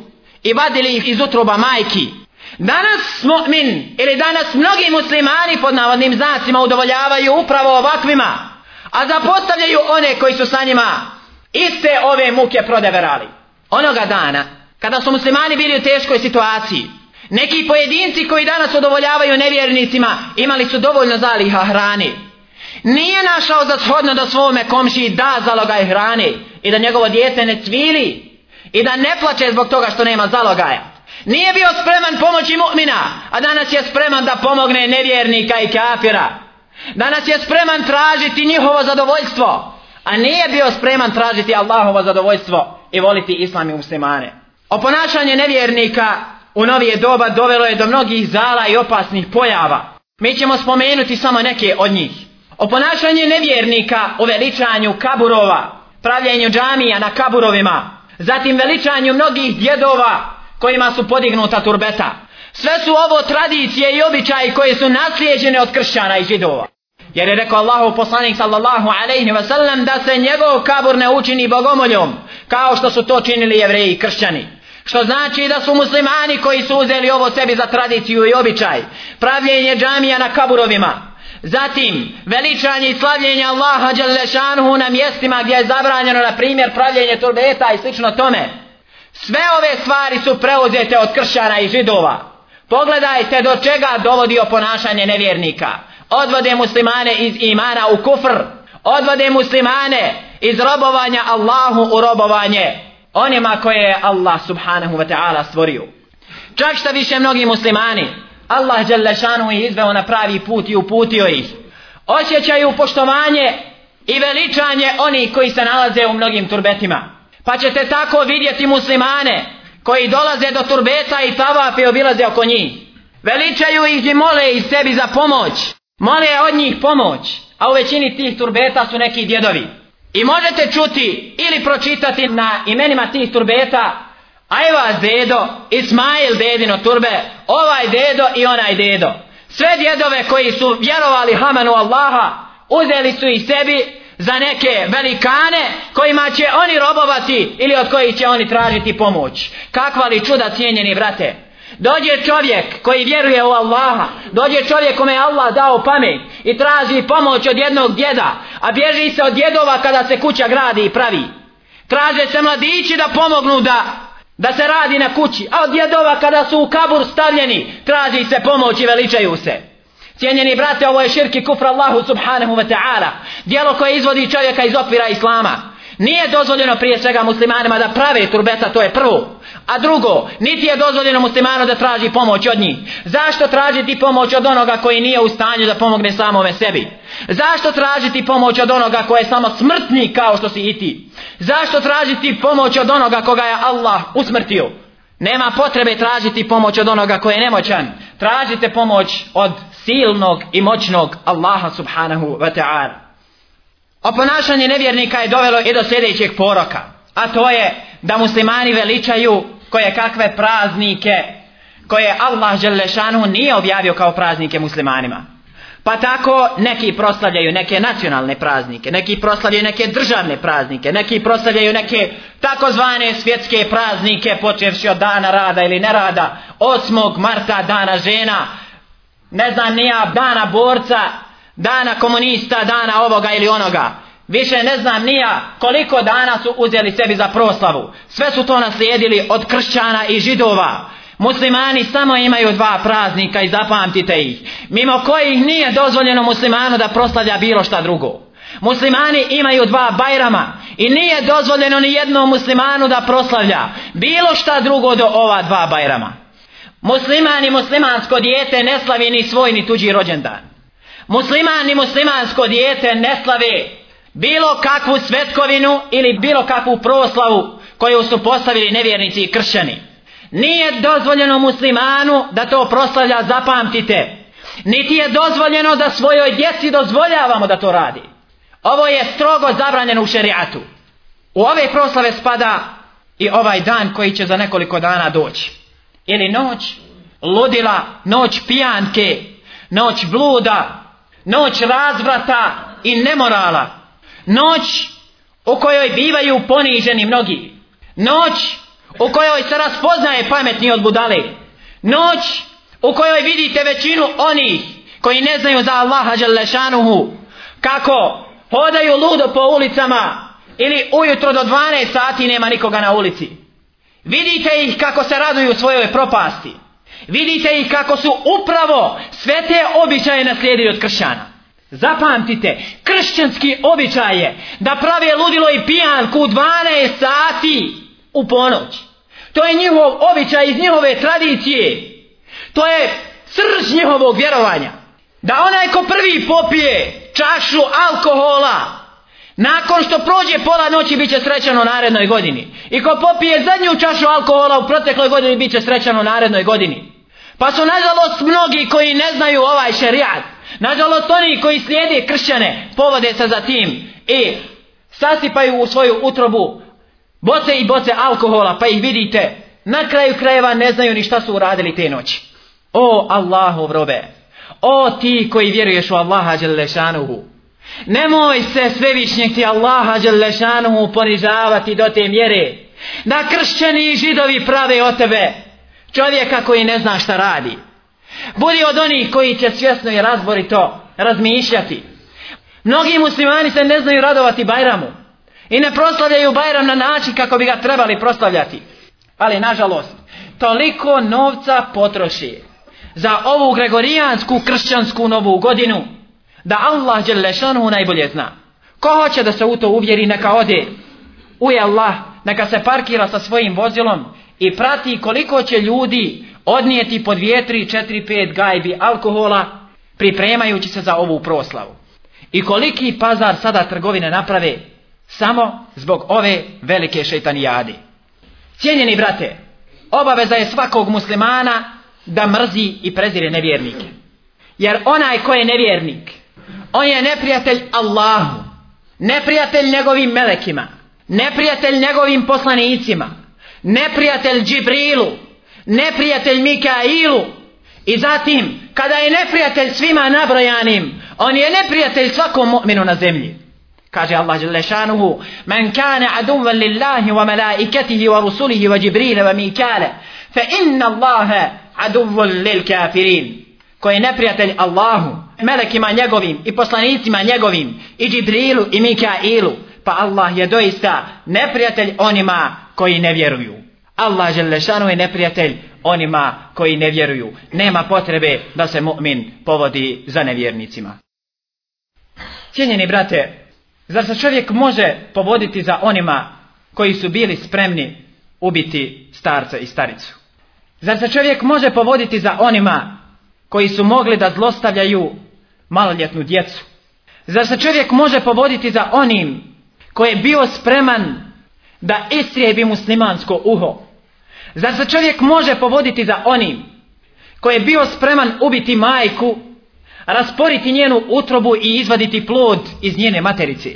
i vadili ih iz utroba majki. Danas mu'min ili danas mnogi muslimani pod navodnim znacima udovoljavaju upravo ovakvima, a zapostavljaju one koji su sa njima iste ove muke prodeverali. Onoga dana, kada su muslimani bili u teškoj situaciji, neki pojedinci koji danas udovoljavaju nevjernicima imali su dovoljno zaliha hrane. Nije našao za shodno da svome komši da zalogaj hrane i da njegovo djete ne cvili i da ne plače zbog toga što nema zalogaja. Nije bio spreman pomoći mu'mina, a danas je spreman da pomogne nevjernika i kafira. Danas je spreman tražiti njihovo zadovoljstvo, a nije bio spreman tražiti Allahovo zadovoljstvo i voliti islam i muslimane. Oponašanje nevjernika u novije doba dovelo je do mnogih zala i opasnih pojava. Mi ćemo spomenuti samo neke od njih. Oponašanje nevjernika u veličanju kaburova, pravljenju džamija na kaburovima, zatim veličanju mnogih djedova kojima su podignuta turbeta. Sve su ovo tradicije i običaji koje su naslijeđene od kršćana i židova. Jer je rekao Allahu poslanik sallallahu alaihi ve sellem da se njegov kabur ne učini bogomoljom, kao što su to činili jevreji i kršćani. Što znači da su muslimani koji su uzeli ovo sebi za tradiciju i običaj. Pravljenje džamija na kaburovima. Zatim, veličanje i slavljenje Allaha Đalešanhu na mjestima gdje je zabranjeno, na primjer, pravljenje turbeta i slično tome. Sve ove stvari su preuzete od kršćana i židova. Pogledajte do čega dovodi oponašanje nevjernika. Odvode muslimane iz imana u kufr. Odvode muslimane iz robovanja Allahu u robovanje onima koje je Allah subhanahu wa ta'ala stvorio. Čak šta više mnogi muslimani, Allah Đelešanu je izveo na pravi put i uputio ih. Osjećaju poštovanje i veličanje oni koji se nalaze u mnogim turbetima. Pa ćete tako vidjeti muslimane koji dolaze do turbeta i tavafe obilaze oko njih. Veličaju ih i mole iz sebi za pomoć. Mole od njih pomoć. A u većini tih turbeta su neki djedovi. I možete čuti ili pročitati na imenima tih turbeta Ajva dedo, Ismail dedino turbe, ovaj dedo i onaj dedo. Sve djedove koji su vjerovali Hamanu Allaha, uzeli su ih sebi za neke velikane kojima će oni robovati ili od kojih će oni tražiti pomoć. Kakva li čuda cijenjeni brate? Dođe čovjek koji vjeruje u Allaha, dođe čovjek kome je Allah dao pamet i traži pomoć od jednog djeda, a bježi se od djedova kada se kuća gradi i pravi. Traže se mladići da pomognu da da se radi na kući, a od djedova kada su u kabur stavljeni, traži se pomoć i veličaju se. Cijenjeni brate, ovo je širki kufr Allahu subhanahu wa ta'ala. Dijelo koje izvodi čovjeka iz okvira Islama. Nije dozvoljeno prije svega muslimanima da prave turbeta, to je prvo. A drugo, niti je dozvoljeno muslimanu da traži pomoć od njih. Zašto tražiti pomoć od onoga koji nije u stanju da pomogne samome sebi? Zašto tražiti pomoć od onoga koji je samo smrtni kao što si i ti? Zašto tražiti pomoć od onoga koga je Allah usmrtio? Nema potrebe tražiti pomoć od onoga koji je nemoćan. Tražite pomoć od silnog i moćnog Allaha subhanahu wa ta'ala. Oponašanje nevjernika je dovelo i do sljedećeg poroka. A to je da muslimani veličaju koje kakve praznike koje Allah Želešanu nije objavio kao praznike muslimanima. Pa tako neki proslavljaju neke nacionalne praznike, neki proslavljaju neke državne praznike, neki proslavljaju neke takozvane svjetske praznike počevši od dana rada ili nerada, 8. marta dana žena, ne znam nija dana borca, dana komunista, dana ovoga ili onoga. Više ne znam nija koliko dana su uzeli sebi za proslavu. Sve su to naslijedili od kršćana i židova. Muslimani samo imaju dva praznika i zapamtite ih. Mimo kojih nije dozvoljeno muslimanu da proslavlja bilo šta drugo. Muslimani imaju dva bajrama i nije dozvoljeno ni jednom muslimanu da proslavlja bilo šta drugo do ova dva bajrama. Musliman i muslimansko dijete ne slavi ni svoj ni tuđi rođendan. Musliman i muslimansko dijete ne slave bilo kakvu svetkovinu ili bilo kakvu proslavu koju su postavili nevjernici i kršćani. Nije dozvoljeno muslimanu da to proslavlja, zapamtite. Niti je dozvoljeno da svojoj djeci dozvoljavamo da to radi. Ovo je strogo zabranjeno u šerijatu. U ove proslave spada i ovaj dan koji će za nekoliko dana doći. Ili noć ludila, noć pijanke, noć bluda, noć razvrata i nemorala. Noć u kojoj bivaju poniženi mnogi. Noć u kojoj se raspoznaje pametni od budale. Noć u kojoj vidite većinu onih koji ne znaju za Allaha Đalešanuhu kako hodaju ludo po ulicama ili ujutro do 12 sati nema nikoga na ulici. Vidite ih kako se raduju svojoj propasti. Vidite ih kako su upravo sve te običaje naslijedili od kršćana. Zapamtite, kršćanski običaj je da prave ludilo i pijanku u 12 sati u ponoć. To je njihov običaj iz njihove tradicije. To je srž njihovog vjerovanja. Da onaj ko prvi popije čašu alkohola, nakon što prođe pola noći bit će srećan u narednoj godini. I ko popije zadnju čašu alkohola u protekloj godini bit će srećan u narednoj godini. Pa su nažalost mnogi koji ne znaju ovaj šerijat. Nažalost oni koji slijede kršćane povode se za tim i sasipaju u svoju utrobu boce i boce alkohola, pa ih vidite, na kraju krajeva ne znaju ni šta su uradili te noći. O Allahov robe, o ti koji vjeruješ u Allaha Đelešanuhu, nemoj se svevišnjeg ti Allaha Đelešanuhu ponižavati do te mjere, da kršćani i židovi prave o tebe, čovjeka koji ne zna šta radi. Budi od onih koji će svjesno i razborito razmišljati. Mnogi muslimani se ne znaju radovati Bajramu. I ne proslavljaju Bajram na način kako bi ga trebali proslavljati. Ali nažalost, toliko novca potroši za ovu gregorijansku kršćansku novu godinu da Allah Đelešanu najbolje zna. Ko hoće da se u to uvjeri neka ode u Allah, neka se parkira sa svojim vozilom i prati koliko će ljudi odnijeti po dvije, tri, četiri, pet gajbi alkohola pripremajući se za ovu proslavu. I koliki pazar sada trgovine naprave samo zbog ove velike šeitanijade. Cijenjeni brate, obaveza je svakog muslimana da mrzi i prezire nevjernike. Jer onaj ko je nevjernik, on je neprijatelj Allahu, neprijatelj njegovim melekima, neprijatelj njegovim poslanicima, neprijatelj Džibrilu, neprijatelj Mikailu i zatim kada je neprijatelj svima nabrojanim, on je neprijatelj svakom mu'minu na zemlji. Kaže Allah dželle šanuhu Men kane aduvan lillahi wa malaikatihi wa rusulihi wa Jibrila wa Mikale Fa inna Allahe aduvan lil kafirin Ko je neprijatelj Allahu Melekima njegovim i poslanicima njegovim I Džibrilu i Mikailu. Pa Allah je doista neprijatelj onima koji ne vjeruju. Allah Želešanu je neprijatelj onima koji ne vjeruju. Nema potrebe da se mu'min povodi za nevjernicima. Cijenjeni brate, Zar se čovjek može povoditi za onima koji su bili spremni ubiti starca i staricu? Zar se čovjek može povoditi za onima koji su mogli da zlostavljaju maloljetnu djecu? Zar se čovjek može povoditi za onim koji je bio spreman da istrijebi muslimansko uho? Zar se čovjek može povoditi za onim koji je bio spreman ubiti majku, rasporiti njenu utrobu i izvaditi plod iz njene materice?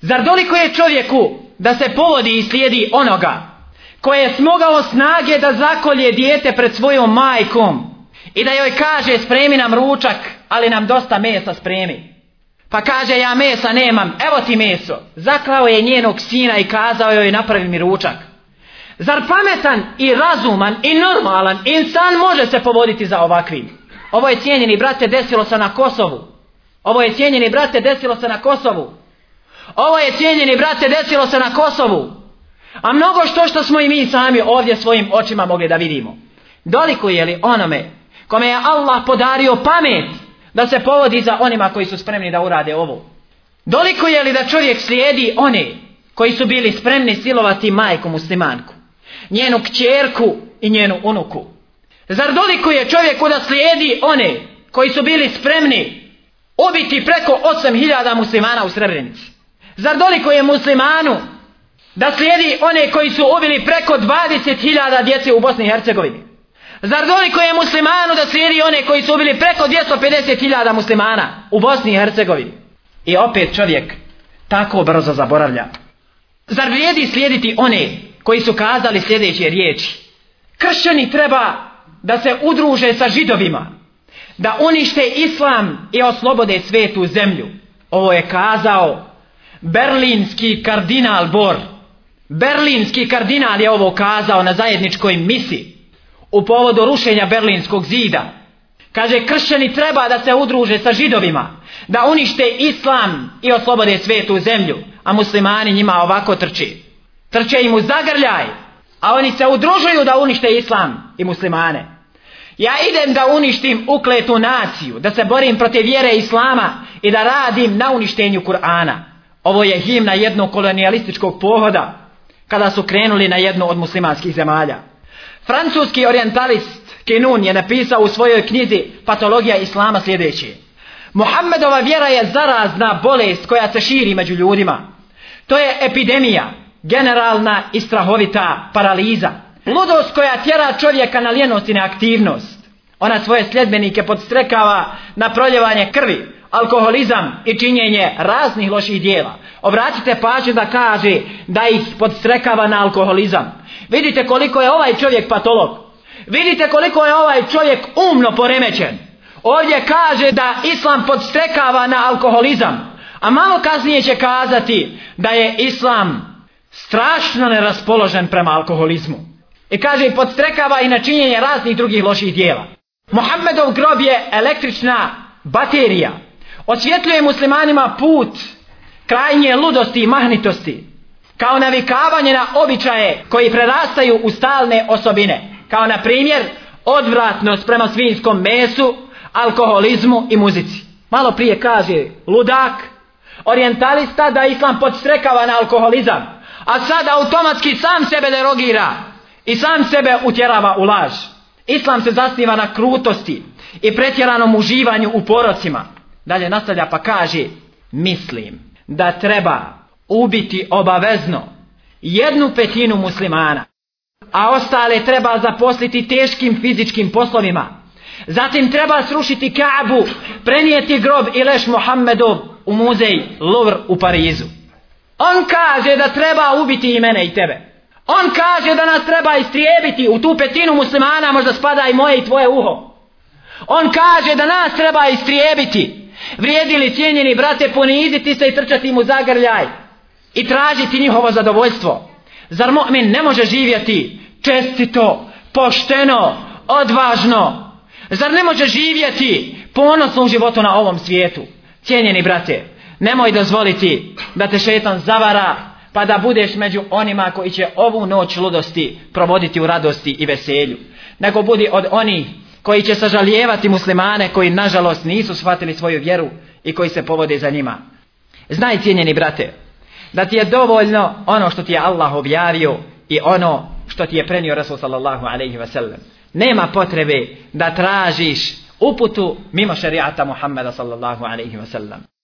Zar doliko je čovjeku da se povodi i slijedi onoga koje je smogao snage da zakolje dijete pred svojom majkom i da joj kaže spremi nam ručak, ali nam dosta mesa spremi. Pa kaže ja mesa nemam, evo ti meso. Zaklao je njenog sina i kazao joj napravi mi ručak. Zar pametan i razuman i normalan insan može se povoditi za ovakvim? Ovo je cijenjeni brate desilo se na Kosovu. Ovo je cijenjeni brate desilo se na Kosovu. Ovo je cijenjeni brate desilo se na Kosovu. A mnogo što što smo i mi sami ovdje svojim očima mogli da vidimo. Doliko je li onome kome je Allah podario pamet da se povodi za onima koji su spremni da urade ovo. Doliko je li da čovjek slijedi one koji su bili spremni silovati majku muslimanku, njenu kćerku i njenu unuku. Zar doliko je čovjeku da slijedi one koji su bili spremni ubiti preko 8000 muslimana u Srebrenici? Zar doliko je muslimanu da slijedi one koji su ubili preko 20.000 djece u Bosni i Hercegovini? Zar doliko je muslimanu da slijedi one koji su ubili preko 250.000 muslimana u Bosni i Hercegovini? I opet čovjek tako brzo zaboravlja. Zar vrijedi slijediti one koji su kazali sljedeće riječi? Kršćani treba da se udruže sa židovima, da unište islam i oslobode svetu zemlju. Ovo je kazao berlinski kardinal Bor. Berlinski kardinal je ovo kazao na zajedničkoj misi u povodu rušenja berlinskog zida. Kaže, kršćani treba da se udruže sa židovima, da unište islam i oslobode svetu zemlju, a muslimani njima ovako trči. Trče im u zagrljaj, a oni se udružuju da unište islam i muslimane. Ja idem da uništim ukletu naciju, da se borim protiv vjere islama i da radim na uništenju Kur'ana. Ovo je himna jednog kolonialističkog pohoda, kada su krenuli na jednu od muslimanskih zemalja. Francuski orientalist Kenun je napisao u svojoj knjizi Patologija Islama sljedeći. Muhammedova vjera je zarazna bolest koja se širi među ljudima. To je epidemija, generalna i strahovita paraliza. Ludost koja tjera čovjeka na ljenost i neaktivnost. Ona svoje sljedbenike podstrekava na proljevanje krvi, alkoholizam i činjenje raznih loših dijela. Obratite pažnju da kaže da ih podstrekava na alkoholizam. Vidite koliko je ovaj čovjek patolog. Vidite koliko je ovaj čovjek umno poremećen. Ovdje kaže da islam podstrekava na alkoholizam. A malo kasnije će kazati da je islam strašno neraspoložen prema alkoholizmu. I kaže i podstrekava i na činjenje raznih drugih loših dijela. Mohamedov grob je električna baterija. Osvjetljuje muslimanima put krajnje ludosti i mahnitosti. Kao navikavanje na običaje koji prerastaju u stalne osobine. Kao na primjer odvratnost prema svinskom mesu, alkoholizmu i muzici. Malo prije kaže ludak, orientalista da islam podstrekava na alkoholizam. A sad automatski sam sebe derogira i sam sebe utjerava u laž. Islam se zasniva na krutosti i pretjeranom uživanju u porocima. Dalje nastavlja pa kaže, mislim da treba ubiti obavezno jednu petinu muslimana, a ostale treba zaposliti teškim fizičkim poslovima. Zatim treba srušiti Kaabu, prenijeti grob i leš Mohamedov u muzej Louvre u Parizu. On kaže da treba ubiti i mene i tebe. On kaže da nas treba istrijebiti u tu petinu muslimana, možda spada i moje i tvoje uho. On kaže da nas treba istrijebiti. Vrijedili cijenjeni brate poniziti se i trčati mu zagrljaj i tražiti njihovo zadovoljstvo. Zar mu'min ne može živjeti čestito, pošteno, odvažno? Zar ne može živjeti ponosno u životu na ovom svijetu? Cijenjeni brate, nemoj dozvoliti da te šetan zavara pa da budeš među onima koji će ovu noć ludosti provoditi u radosti i veselju. Nego budi od onih koji će sažalijevati muslimane koji nažalost nisu shvatili svoju vjeru i koji se povode za njima. Znaj cijenjeni brate, da ti je dovoljno ono što ti je Allah objavio i ono što ti je prenio Rasul sallallahu alaihi ve sellem. Nema potrebe da tražiš uputu mimo šerijata Muhammeda sallallahu alaihi ve sellem.